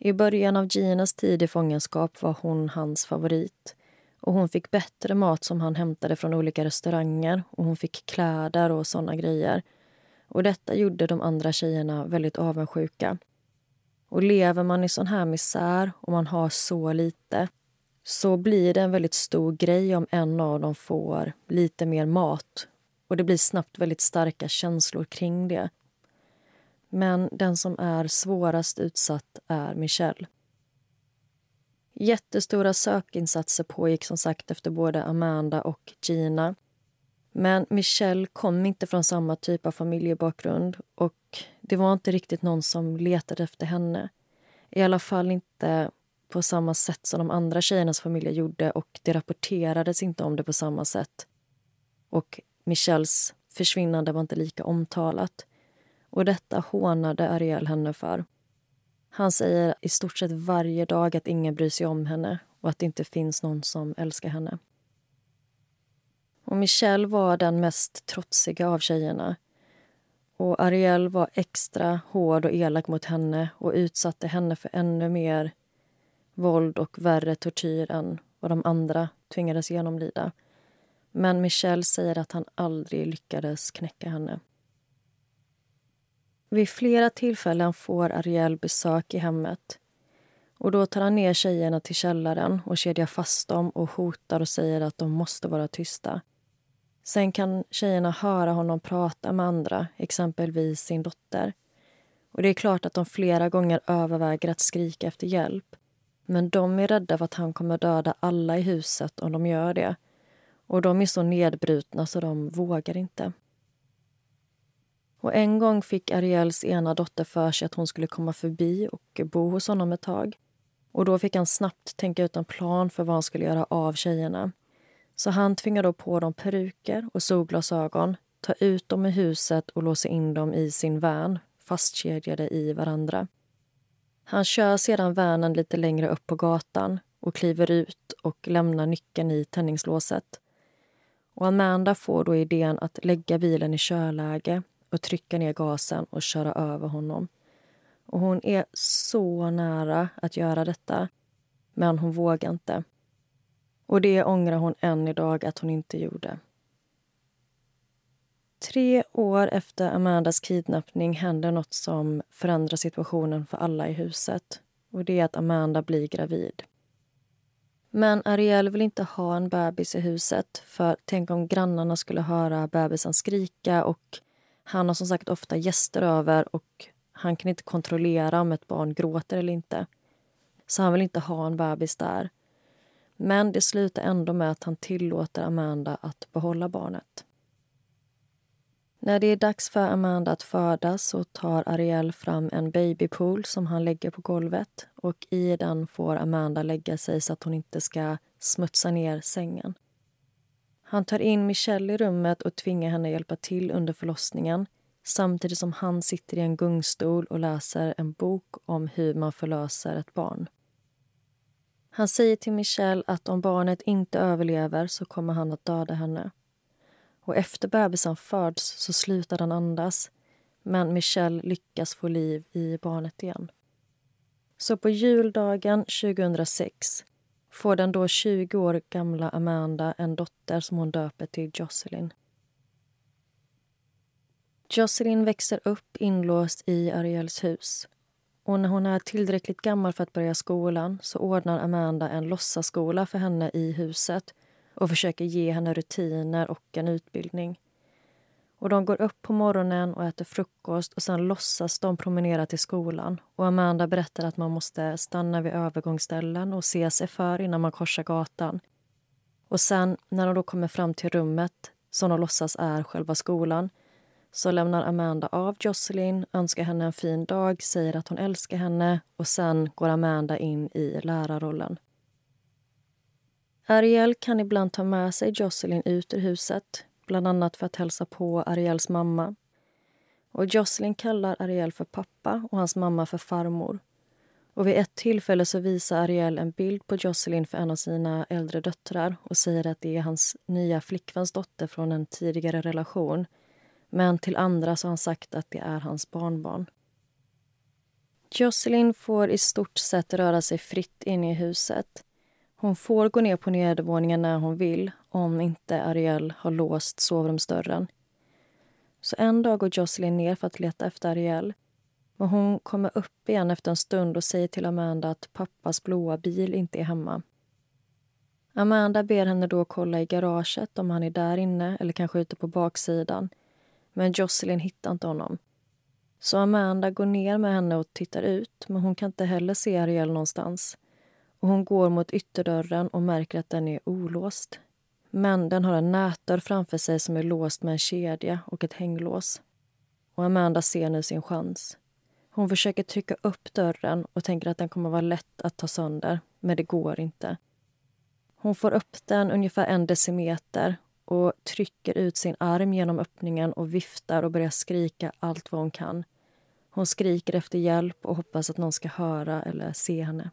I början av Ginas tid i fångenskap var hon hans favorit. Och Hon fick bättre mat som han hämtade från olika restauranger och hon fick kläder och såna grejer. Och Detta gjorde de andra tjejerna väldigt avundsjuka. Och Lever man i sån här misär och man har så lite så blir det en väldigt stor grej om en av dem får lite mer mat. Och Det blir snabbt väldigt starka känslor kring det. Men den som är svårast utsatt är Michelle. Jättestora sökinsatser pågick som sagt efter både Amanda och Gina. Men Michelle kom inte från samma typ av familjebakgrund och det var inte riktigt någon som letade efter henne. I alla fall inte på samma sätt som de andra tjejernas familjer gjorde och det rapporterades inte om det på samma sätt. Och Michelles försvinnande var inte lika omtalat. Och detta hånade Ariel henne för. Han säger i stort sett varje dag att ingen bryr sig om henne och att det inte finns någon som älskar henne. Och Michelle var den mest trotsiga av tjejerna. Och Ariel var extra hård och elak mot henne och utsatte henne för ännu mer våld och värre tortyr än vad de andra tvingades genomlida. Men Michelle säger att han aldrig lyckades knäcka henne. Vid flera tillfällen får Ariel besök i hemmet. Och Då tar han ner tjejerna till källaren och kedjar fast dem och hotar och säger att de måste vara tysta. Sen kan tjejerna höra honom prata med andra, exempelvis sin dotter. Och Det är klart att de flera gånger överväger att skrika efter hjälp. Men de är rädda för att han kommer döda alla i huset om de gör det. Och de är så nedbrutna så de vågar inte. Och en gång fick Ariels ena dotter för sig att hon skulle komma förbi och bo hos honom ett tag. Och då fick han snabbt tänka ut en plan för vad han skulle göra av tjejerna. Så han tvingade då på dem peruker och solglasögon, ta ut dem i huset och låsa in dem i sin van, fastkedjade i varandra. Han kör sedan vanen lite längre upp på gatan och kliver ut och lämnar nyckeln i tändningslåset. Och Amanda får då idén att lägga bilen i körläge och trycka ner gasen och köra över honom. Och Hon är så nära att göra detta, men hon vågar inte. Och det ångrar hon än idag att hon inte gjorde. Tre år efter Amandas kidnappning händer något som förändrar situationen för alla i huset. Och Det är att Amanda blir gravid. Men Ariel vill inte ha en bebis i huset för tänk om grannarna skulle höra bebisen skrika och han har som sagt ofta gäster över och han kan inte kontrollera om ett barn gråter eller inte. Så han vill inte ha en bebis där. Men det slutar ändå med att han tillåter Amanda att behålla barnet. När det är dags för Amanda att födas så tar Ariel fram en babypool som han lägger på golvet och i den får Amanda lägga sig så att hon inte ska smutsa ner sängen. Han tar in Michelle i rummet och tvingar henne hjälpa till under förlossningen samtidigt som han sitter i en gungstol och läser en bok om hur man förlöser ett barn. Han säger till Michelle att om barnet inte överlever så kommer han att döda henne. Och efter bebisen föds så slutar den andas men Michelle lyckas få liv i barnet igen. Så på juldagen 2006 får den då 20 år gamla Amanda en dotter som hon döper till Jocelyn. Jocelyn växer upp inlåst i Ariels hus. Och när hon är tillräckligt gammal för att börja skolan så ordnar Amanda en låtsasskola för henne i huset och försöker ge henne rutiner och en utbildning. Och De går upp på morgonen och äter frukost och sen låtsas de promenera till skolan. Och Amanda berättar att man måste stanna vid övergångsställen och se sig för innan man korsar gatan. Och sen, när de då kommer fram till rummet som de låtsas är själva skolan så lämnar Amanda av Jocelyn, önskar henne en fin dag, säger att hon älskar henne och sen går Amanda in i lärarrollen. Ariel kan ibland ta med sig Jocelyn ut ur huset bland annat för att hälsa på Ariels mamma. Och Jocelyn kallar Ariel för pappa och hans mamma för farmor. Och vid ett tillfälle så visar Ariel en bild på Jocelyn för en av sina äldre döttrar och säger att det är hans nya flickväns dotter från en tidigare relation. Men till andra så har han sagt att det är hans barnbarn. Jocelyn får i stort sett röra sig fritt inne i huset. Hon får gå ner på nedervåningen när hon vill om inte Ariel har låst sovrumsdörren. Så en dag går Jocelyn ner för att leta efter Ariel. Men hon kommer upp igen efter en stund och säger till Amanda att pappas blåa bil inte är hemma. Amanda ber henne då kolla i garaget om han är där inne eller kanske ute på baksidan. Men Jocelyn hittar inte honom. Så Amanda går ner med henne och tittar ut men hon kan inte heller se Ariel någonstans. Och Hon går mot ytterdörren och märker att den är olåst. Men den har en nätdörr framför sig som är låst med en kedja och ett hänglås. Och Amanda ser nu sin chans. Hon försöker trycka upp dörren och tänker att den kommer vara lätt att ta sönder, men det går inte. Hon får upp den ungefär en decimeter och trycker ut sin arm genom öppningen och viftar och börjar skrika allt vad hon kan. Hon skriker efter hjälp och hoppas att någon ska höra eller se henne.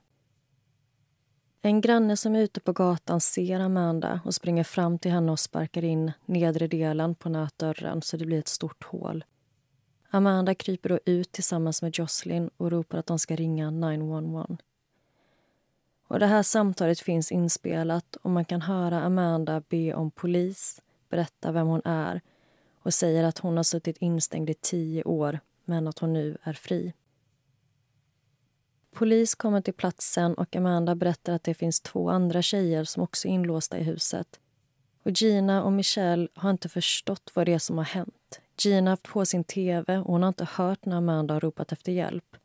En granne som är ute på gatan ser Amanda och springer fram till henne och sparkar in nedre delen på nätdörren så det blir ett stort hål. Amanda kryper då ut tillsammans med Jocelyn och ropar att de ska ringa 911. Och det här samtalet finns inspelat och man kan höra Amanda be om polis, berätta vem hon är och säger att hon har suttit instängd i tio år men att hon nu är fri. Polis kommer till platsen och Amanda berättar att det finns två andra tjejer som också är inlåsta i huset. Och Gina och Michelle har inte förstått vad det är som har hänt. Gina har haft på sin tv och hon har inte hört när Amanda har ropat efter hjälp.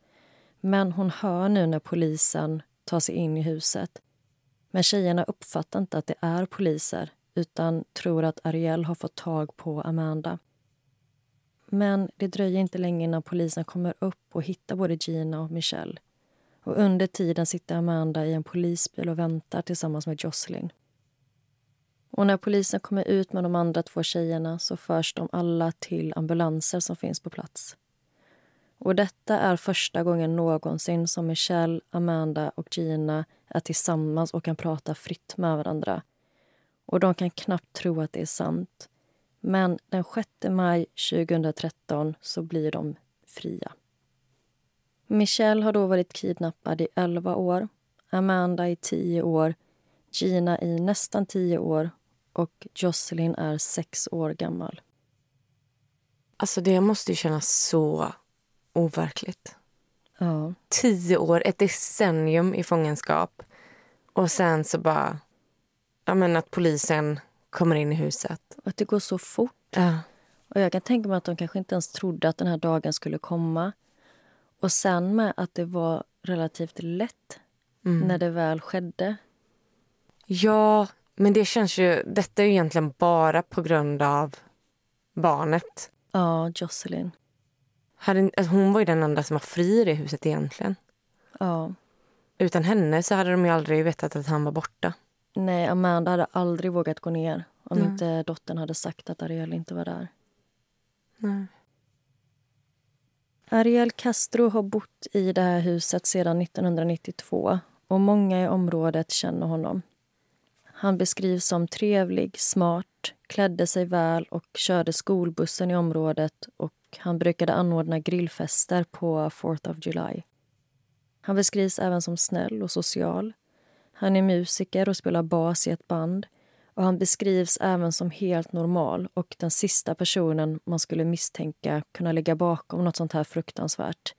Men hon hör nu när polisen tar sig in i huset. Men tjejerna uppfattar inte att det är poliser utan tror att Ariel har fått tag på Amanda. Men det dröjer inte länge innan polisen kommer upp och hittar både Gina och Michelle. Och under tiden sitter Amanda i en polisbil och väntar tillsammans med Jocelyn. Och när polisen kommer ut med de andra två tjejerna så förs de alla till ambulanser som finns på plats. Och detta är första gången någonsin som Michelle, Amanda och Gina är tillsammans och kan prata fritt med varandra. Och de kan knappt tro att det är sant. Men den 6 maj 2013 så blir de fria. Michelle har då varit kidnappad i 11 år, Amanda i 10 år, Gina i nästan 10 år och Jocelyn är 6 år gammal. Alltså det måste ju kännas så overkligt. Ja. Tio år, ett decennium i fångenskap. Och sen så bara... Ja, men att polisen kommer in i huset. Att det går så fort. Ja. Och Jag kan tänka mig att de kanske inte ens trodde att den här dagen skulle komma. Och sen med att det var relativt lätt Mm. när det väl skedde. ja, men det känns ju... Detta är ju egentligen bara på grund av barnet. Ja, Jocelyn. Alltså hon var ju den enda som var fri i det huset egentligen. Ja. Utan henne så hade de ju aldrig vetat att han var borta. Nej, Amanda hade aldrig vågat gå ner om Nej. inte dottern hade sagt att Ariel inte var där. Nej. Ariel Castro har bott i det här huset sedan 1992 och många i området känner honom. Han beskrivs som trevlig, smart, klädde sig väl och körde skolbussen i området och han brukade anordna grillfester på 4th of July. Han beskrivs även som snäll och social. Han är musiker och spelar bas i ett band och han beskrivs även som helt normal och den sista personen man skulle misstänka kunna ligga bakom något sånt här fruktansvärt.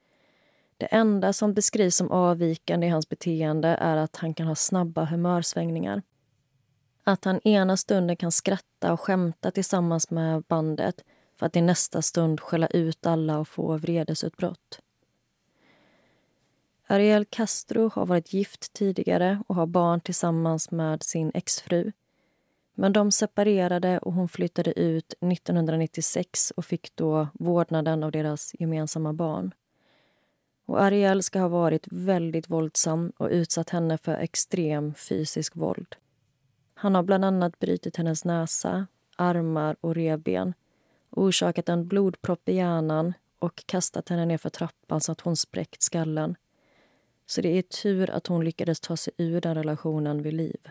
Det enda som beskrivs som avvikande i hans beteende är att han kan ha snabba humörsvängningar. Att han ena stunden kan skratta och skämta tillsammans med bandet för att i nästa stund skälla ut alla och få vredesutbrott. Ariel Castro har varit gift tidigare och har barn tillsammans med sin exfru. Men de separerade och hon flyttade ut 1996 och fick då vårdnaden av deras gemensamma barn. Och Ariel ska ha varit väldigt våldsam och utsatt henne för extrem fysisk våld. Han har bland annat brutit hennes näsa, armar och revben orsakat en blodpropp i hjärnan och kastat henne ner för trappan så att hon spräckt skallen. Så det är tur att hon lyckades ta sig ur den relationen vid liv.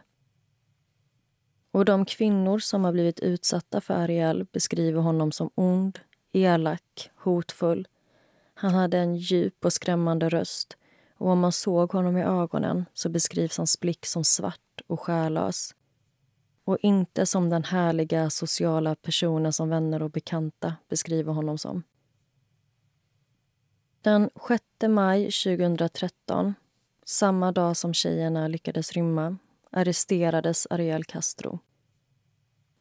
Och de kvinnor som har blivit utsatta för Ariel beskriver honom som ond, elak, hotfull. Han hade en djup och skrämmande röst och om man såg honom i ögonen så beskrivs hans blick som svart och själlös. Och inte som den härliga sociala personen som vänner och bekanta beskriver honom som. Den 6 maj 2013, samma dag som tjejerna lyckades rymma arresterades Ariel Castro.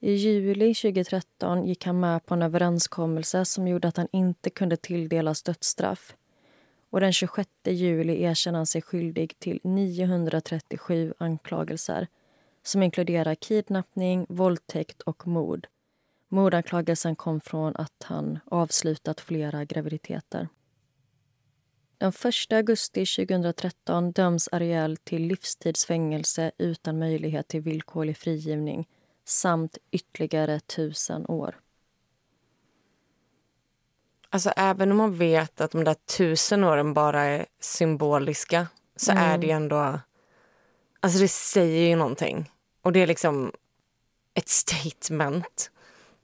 I juli 2013 gick han med på en överenskommelse som gjorde att han inte kunde tilldelas dödsstraff. Och den 26 juli erkände han sig skyldig till 937 anklagelser som inkluderar kidnappning, våldtäkt och mord. Mordanklagelsen kom från att han avslutat flera graviditeter. Den 1 augusti 2013 döms Ariel till livstidsfängelse utan möjlighet till villkorlig frigivning samt ytterligare tusen år. Alltså även om man vet att de där tusen åren bara är symboliska så mm. är det ändå... Alltså det säger ju någonting. Och det är liksom ett statement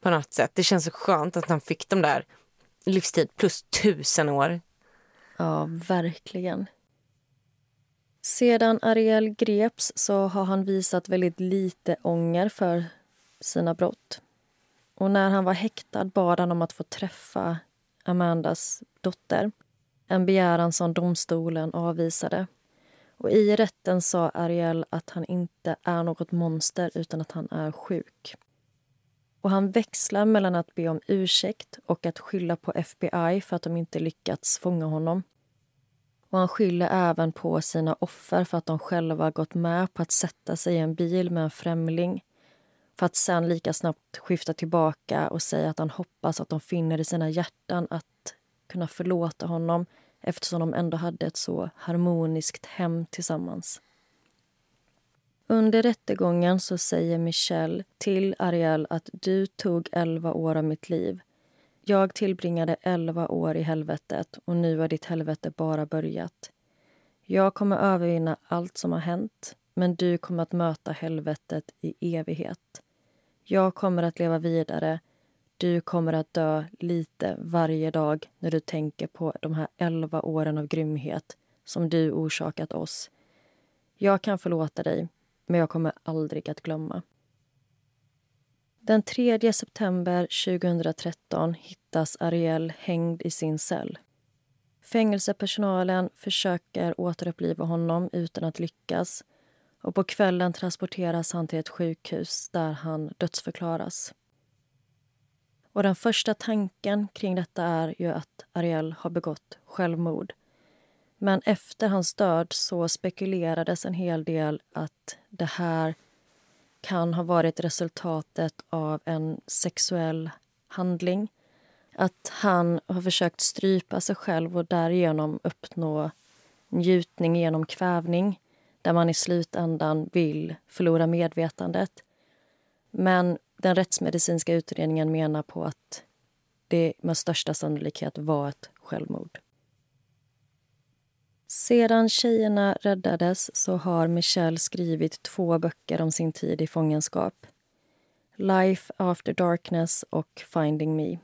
på något sätt. Det känns så skönt att han fick de där livstid plus tusen år. Ja, verkligen. Sedan Ariel greps så har han visat väldigt lite ånger för sina brott. Och när han var häktad bad han om att få träffa Amandas dotter. En begäran som domstolen avvisade. Och I rätten sa Ariel att han inte är något monster utan att han är sjuk. Och Han växlar mellan att be om ursäkt och att skylla på FBI för att de inte lyckats fånga honom. Och Han skyller även på sina offer för att de själva gått med på att sätta sig i en bil med en främling för att sen lika snabbt skifta tillbaka och säga att han hoppas att de finner i sina hjärtan att kunna förlåta honom eftersom de ändå hade ett så harmoniskt hem tillsammans. Under rättegången så säger Michelle till Ariel att du tog elva år av mitt liv. Jag tillbringade elva år i helvetet och nu har ditt helvete bara börjat. Jag kommer övervinna allt som har hänt men du kommer att möta helvetet i evighet. Jag kommer att leva vidare. Du kommer att dö lite varje dag när du tänker på de här elva åren av grymhet som du orsakat oss. Jag kan förlåta dig, men jag kommer aldrig att glömma. Den 3 september 2013 hittas Ariel hängd i sin cell. Fängelsepersonalen försöker återuppliva honom utan att lyckas och på kvällen transporteras han till ett sjukhus där han dödsförklaras. Och den första tanken kring detta är ju att Ariel har begått självmord. Men efter hans död så spekulerades en hel del att det här kan ha varit resultatet av en sexuell handling. Att han har försökt strypa sig själv och därigenom uppnå njutning genom kvävning där man i slutändan vill förlora medvetandet. Men den rättsmedicinska utredningen menar på att det med största sannolikhet var ett självmord. Sedan tjejerna räddades så har Michelle skrivit två böcker om sin tid i fångenskap. Life after darkness och Finding me.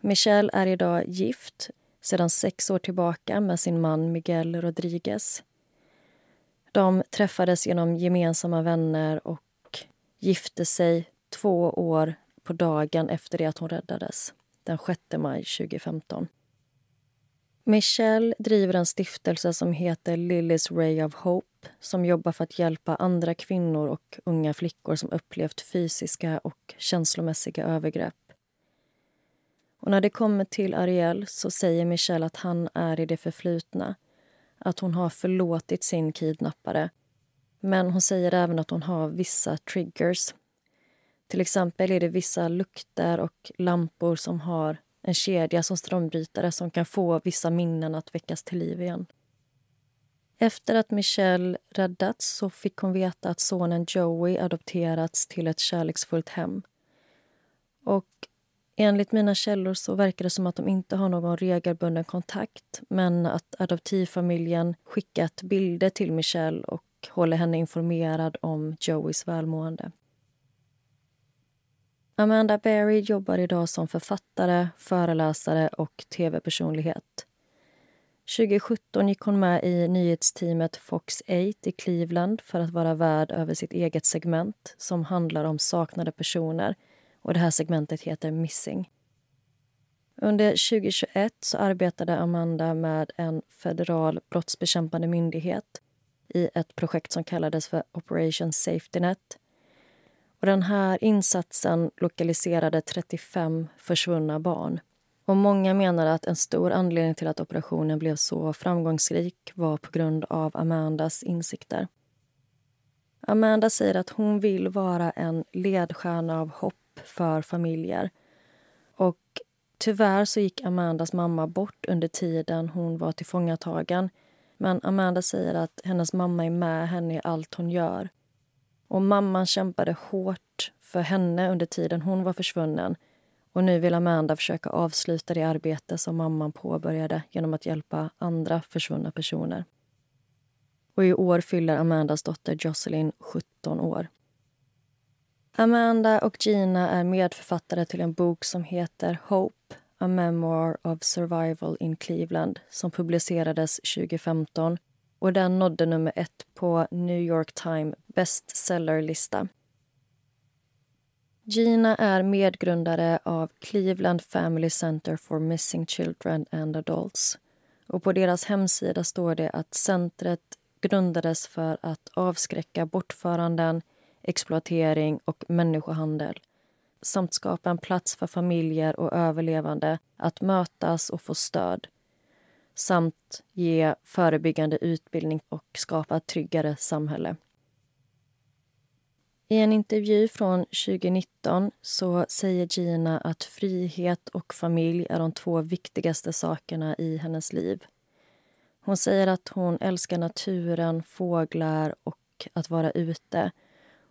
Michelle är idag gift sedan sex år tillbaka med sin man Miguel Rodriguez. De träffades genom gemensamma vänner och gifte sig två år på dagen efter det att hon räddades, den 6 maj 2015. Michelle driver en stiftelse som heter Lillys Ray of Hope som jobbar för att hjälpa andra kvinnor och unga flickor som upplevt fysiska och känslomässiga övergrepp. Och när det kommer till Ariel så säger Michelle att han är i det förflutna att hon har förlåtit sin kidnappare. Men hon säger även att hon har vissa triggers. Till exempel är det vissa lukter och lampor som har en kedja som strömbrytare som kan få vissa minnen att väckas till liv igen. Efter att Michelle räddats så fick hon veta att sonen Joey adopterats till ett kärleksfullt hem. Och Enligt mina källor så verkar det som att de inte har någon regelbunden kontakt men att adoptivfamiljen skickat bilder till Michelle och håller henne informerad om Joeys välmående. Amanda Berry jobbar idag som författare, föreläsare och tv-personlighet. 2017 gick hon med i nyhetsteamet Fox 8 i Cleveland för att vara värd över sitt eget segment som handlar om saknade personer och det här segmentet heter Missing. Under 2021 så arbetade Amanda med en federal brottsbekämpande myndighet i ett projekt som kallades för Operation Safety Net. Och den här insatsen lokaliserade 35 försvunna barn. Och Många menar att en stor anledning till att operationen blev så framgångsrik var på grund av Amandas insikter. Amanda säger att hon vill vara en ledstjärna av hopp för familjer. Och tyvärr så gick Amandas mamma bort under tiden hon var tillfångatagen. Men Amanda säger att hennes mamma är med henne i allt hon gör. Och mamman kämpade hårt för henne under tiden hon var försvunnen. Och nu vill Amanda försöka avsluta det arbete som mamman påbörjade genom att hjälpa andra försvunna personer. Och i år fyller Amandas dotter Jocelyn 17 år. Amanda och Gina är medförfattare till en bok som heter Hope, A Memoir of Survival in Cleveland som publicerades 2015 och den nådde nummer ett på New York Times bestsellerlista. Gina är medgrundare av Cleveland Family Center for Missing Children and Adults. Och På deras hemsida står det att centret grundades för att avskräcka bortföranden, exploatering och människohandel samt skapa en plats för familjer och överlevande att mötas och få stöd samt ge förebyggande utbildning och skapa ett tryggare samhälle. I en intervju från 2019 så säger Gina att frihet och familj är de två viktigaste sakerna i hennes liv. Hon säger att hon älskar naturen, fåglar och att vara ute.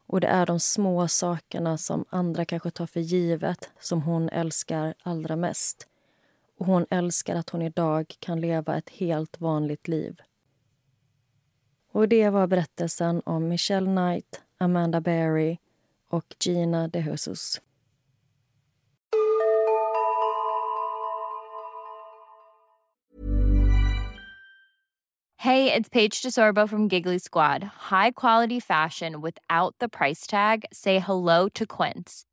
Och det är de små sakerna som andra kanske tar för givet som hon älskar allra mest. Och hon älskar att hon idag kan leva ett helt vanligt liv. Och det var berättelsen om Michelle Knight, Amanda Berry och Gina de Jesus. Hej, det är Paige DeSorbo från Giggly Squad. High quality fashion without the price tag. Say hello to Quince.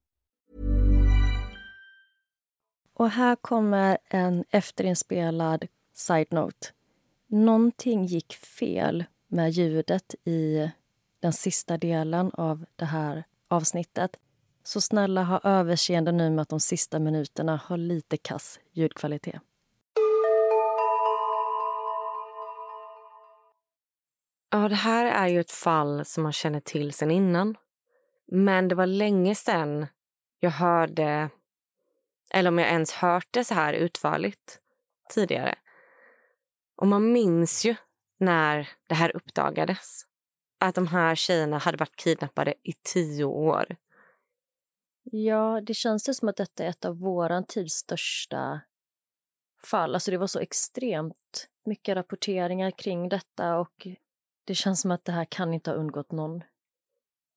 Och här kommer en efterinspelad side-note. Någonting gick fel med ljudet i den sista delen av det här avsnittet. Så snälla ha överseende nu med att de sista minuterna har lite kass ljudkvalitet. Ja, det här är ju ett fall som man känner till sen innan. Men det var länge sen jag hörde, eller om jag ens hört det så här utförligt tidigare. Och man minns ju när det här uppdagades. Att de här tjejerna hade varit kidnappade i tio år. Ja, det känns det som att detta är ett av vår tids största fall. Alltså det var så extremt mycket rapporteringar kring detta och det känns som att det här kan inte ha undgått någon.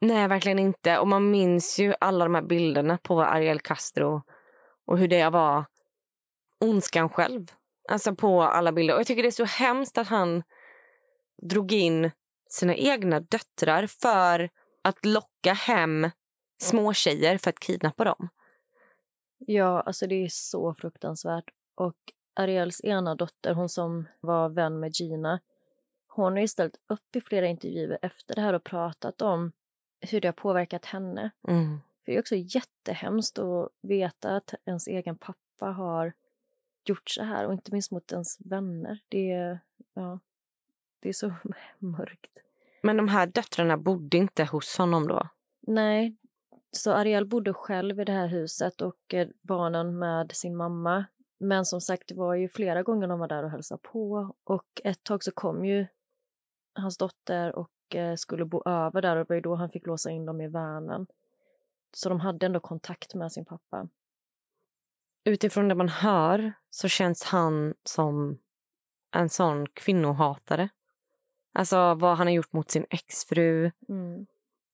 Nej, verkligen inte. Och man minns ju alla de här bilderna på Ariel Castro och hur det var ondskan själv. Alltså på alla bilder. Och jag tycker det är så hemskt att han drog in sina egna döttrar för att locka hem småtjejer för att kidnappa dem. Ja, alltså det är så fruktansvärt. Och Ariels ena dotter, hon som var vän med Gina, hon har ju ställt upp i flera intervjuer efter det här och pratat om hur det har påverkat henne. Mm. För det är också jättehemskt att veta att ens egen pappa har gjort så här och inte minst mot ens vänner. Det är, ja, det är så mörkt. Men de här döttrarna bodde inte hos honom då? Nej, så Ariel bodde själv i det här huset och eh, barnen med sin mamma. Men som sagt, det var ju flera gånger de var där och hälsade på och ett tag så kom ju hans dotter och eh, skulle bo över där och det var ju då han fick låsa in dem i vanen. Så de hade ändå kontakt med sin pappa. Utifrån det man hör så känns han som en sån kvinnohatare. Alltså vad han har gjort mot sin exfru. Mm.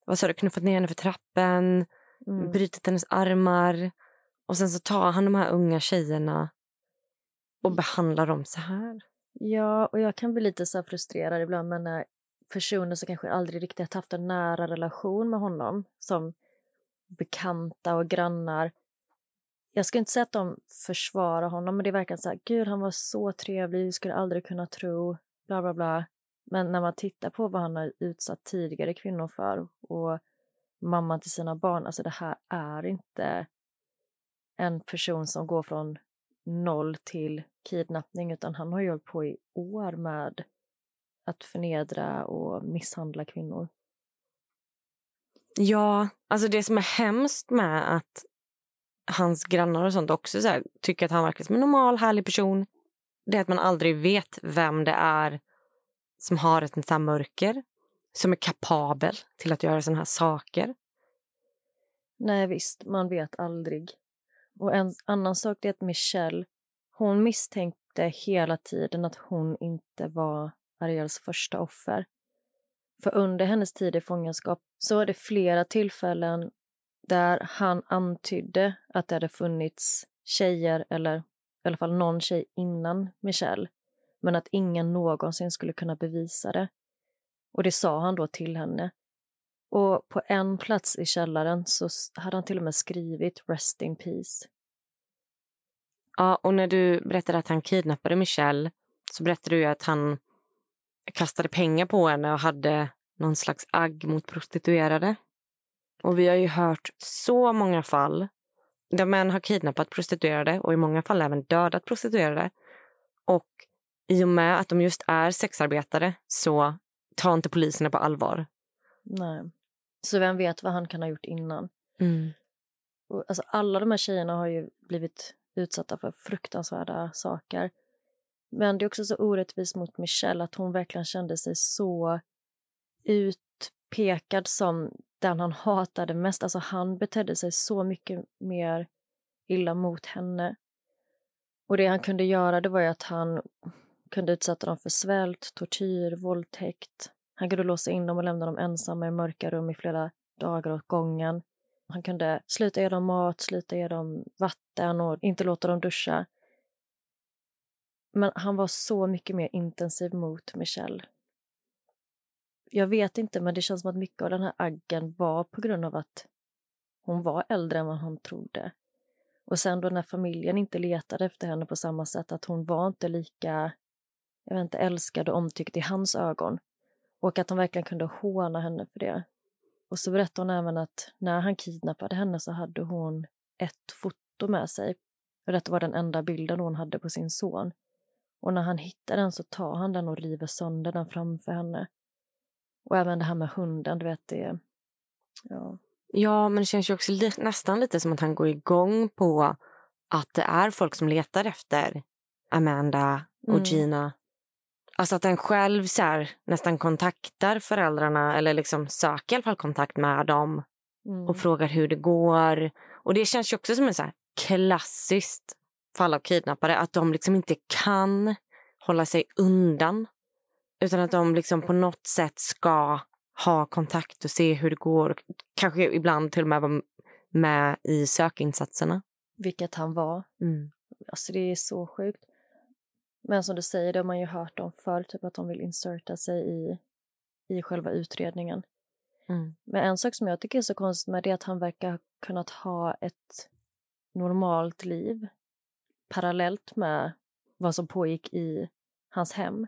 Vad sa du? Knuffat ner henne för trappen, Mm. brutit hennes armar. Och sen så tar han de här unga tjejerna och behandlar dem så här. Ja, och jag kan bli lite så frustrerad ibland med när personer som kanske aldrig riktigt haft en nära relation med honom, som bekanta och grannar. Jag skulle inte säga att de försvarar honom, men det verkar så här, gud han var så trevlig, skulle aldrig kunna tro, bla bla bla. Men när man tittar på vad han har utsatt tidigare kvinnor för och mamman till sina barn, alltså det här är inte en person som går från noll till kidnappning utan han har ju hållit på i år med att förnedra och misshandla kvinnor. Ja, alltså det som är hemskt med att hans grannar och sånt också så här, tycker att han verkar som en normal, härlig person. Det är att man aldrig vet vem det är som har ett sånt här mörker. Som är kapabel till att göra såna här saker. Nej visst, man vet aldrig. Och en annan sak är att Michelle, hon misstänkte hela tiden att hon inte var Ariels första offer. För under hennes tid i fångenskap så var det flera tillfällen där han antydde att det hade funnits tjejer eller i alla fall någon tjej innan Michelle. Men att ingen någonsin skulle kunna bevisa det. Och det sa han då till henne. Och på en plats i källaren så hade han till och med skrivit “Rest in peace”. Ja, och när du berättade att han kidnappade Michelle så berättade du ju att han kastade pengar på henne och hade någon slags agg mot prostituerade. Och vi har ju hört så många fall där män har kidnappat prostituerade och i många fall även dödat prostituerade. Och i och med att de just är sexarbetare så tar inte poliserna på allvar. Nej. Så vem vet vad han kan ha gjort innan? Och, alltså, alla de här tjejerna har ju blivit utsatta för fruktansvärda saker. Men det är också så orättvist mot Michelle att hon verkligen kände sig så utpekad som den han hatade mest. Alltså han betedde sig så mycket mer illa mot henne. Och det han kunde göra det var ju att han kunde utsätta dem för svält, tortyr, våldtäkt. Han kunde låsa in dem och lämna dem ensamma i mörka rum i flera dagar åt gången. Han kunde sluta ge dem mat, sluta ge dem vatten och inte låta dem duscha. Men han var så mycket mer intensiv mot Michelle. Jag vet inte, men det känns som att mycket av den här aggen var på grund av att hon var äldre än vad han trodde. Och sen då när familjen inte letade efter henne på samma sätt, att hon var inte lika jag vet inte, älskad och omtyckt i hans ögon. Och att han verkligen kunde håna henne för det. Och så berättade hon även att när han kidnappade henne så hade hon ett foto med sig. Och detta var den enda bilden hon hade på sin son. Och när han hittar den så tar han den och river sönder den framför henne. Och även det här med hunden, du vet det... Ja. Ja, men det känns ju också li- nästan lite som att han går igång på att det är folk som letar efter Amanda och Mm. Gina. Alltså att han själv så här, nästan kontaktar föräldrarna eller liksom söker i alla fall kontakt med dem Mm. och frågar hur det går. Och det känns ju också som en så här klassiskt fall av kidnappare. Att de liksom inte kan hålla sig undan. Utan att de liksom på något sätt ska ha kontakt och se hur det går. Kanske ibland till och med vara med i sökinsatserna. Vilket han var. Mm. Alltså det är så sjukt. Men som du säger, det har man ju hört om förr, typ att de vill inserta sig i, i själva utredningen. Mm. Men en sak som jag tycker är så konstigt med det är att han verkar ha kunnat ha ett normalt liv parallellt med vad som pågick i hans hem.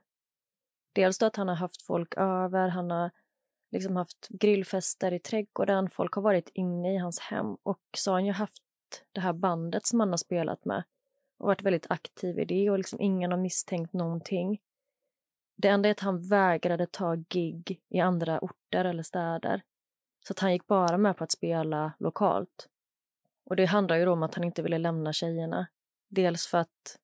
Dels då att han har haft folk över, han har liksom haft grillfester i trädgården, folk har varit inne i hans hem och så har han ju haft det här bandet som han har spelat med och varit väldigt aktiv i det och liksom ingen har misstänkt någonting. Det enda är att han vägrade ta gig i andra orter eller städer. Så att han gick bara med på att spela lokalt. Och det handlar ju då om att han inte ville lämna tjejerna. Dels för att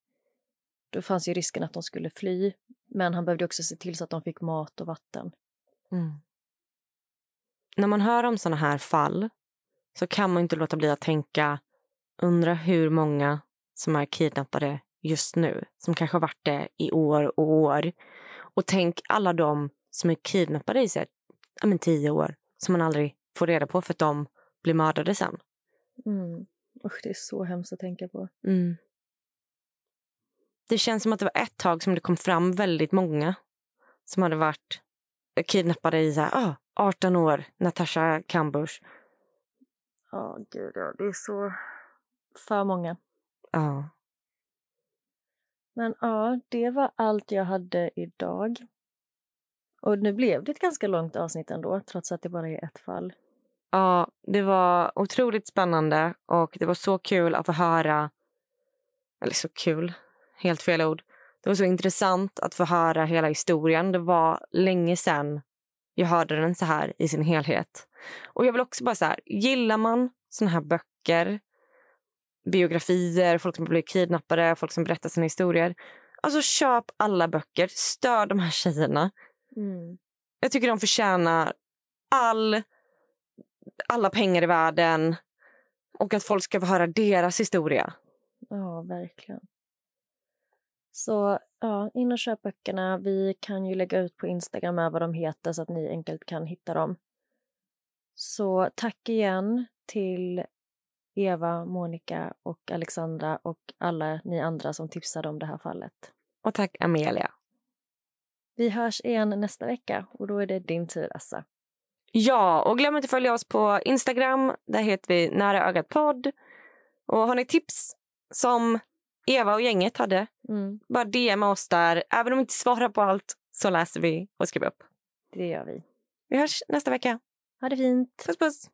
då fanns ju risken att de skulle fly, men han behövde också se till så att de fick mat och vatten. Mm. När man hör om såna här fall så kan man inte låta bli att tänka, undra hur många som är kidnappade just nu, som kanske har varit det i år och år. Och tänk alla de som är kidnappade i här, ja, men tio år som man aldrig får reda på för att de blir mördade sen. Mm. Usch, det är så hemskt att tänka på. Mm. Det känns som att det var ett tag som det kom fram väldigt många som hade varit kidnappade i så här, ah, 18 år, Natasha Kambush. Ja, gud ja. Det är så... För många. Ja. Men ja, det var allt jag hade idag. Och nu blev det ett ganska långt avsnitt ändå, trots att det bara är ett fall. Ja, det var otroligt spännande och det var så kul att få höra, eller så kul, helt fel ord. Det var så intressant att få höra hela historien. Det var länge sedan jag hörde den så här i sin helhet. Och jag vill också bara så här, gillar man såna här böcker, biografier, folk som blivit kidnappade, folk som berättar sina historier. Alltså köp alla böcker, stör de här tjejerna. Mm. Jag tycker de förtjänar all, alla pengar i världen och att folk ska få höra deras historia. Ja, verkligen. Så ja, in och köp böckerna. Vi kan ju lägga ut på Instagram med vad de heter så att ni enkelt kan hitta dem. Så tack igen till Eva, Monica och Alexandra och alla ni andra som tipsade om det här fallet. Och tack Amelia. Vi hörs igen nästa vecka och då är det din tur, Assa. Ja, och glöm inte att följa oss på Instagram. Där heter vi Nära ögat podd. Och har ni tips som Eva och gänget hade, Mm, bara DMa oss där. Även om vi inte svarar på allt så läser vi och skriver upp. det gör vi. Vi hörs nästa vecka. Ha det fint! Puss puss!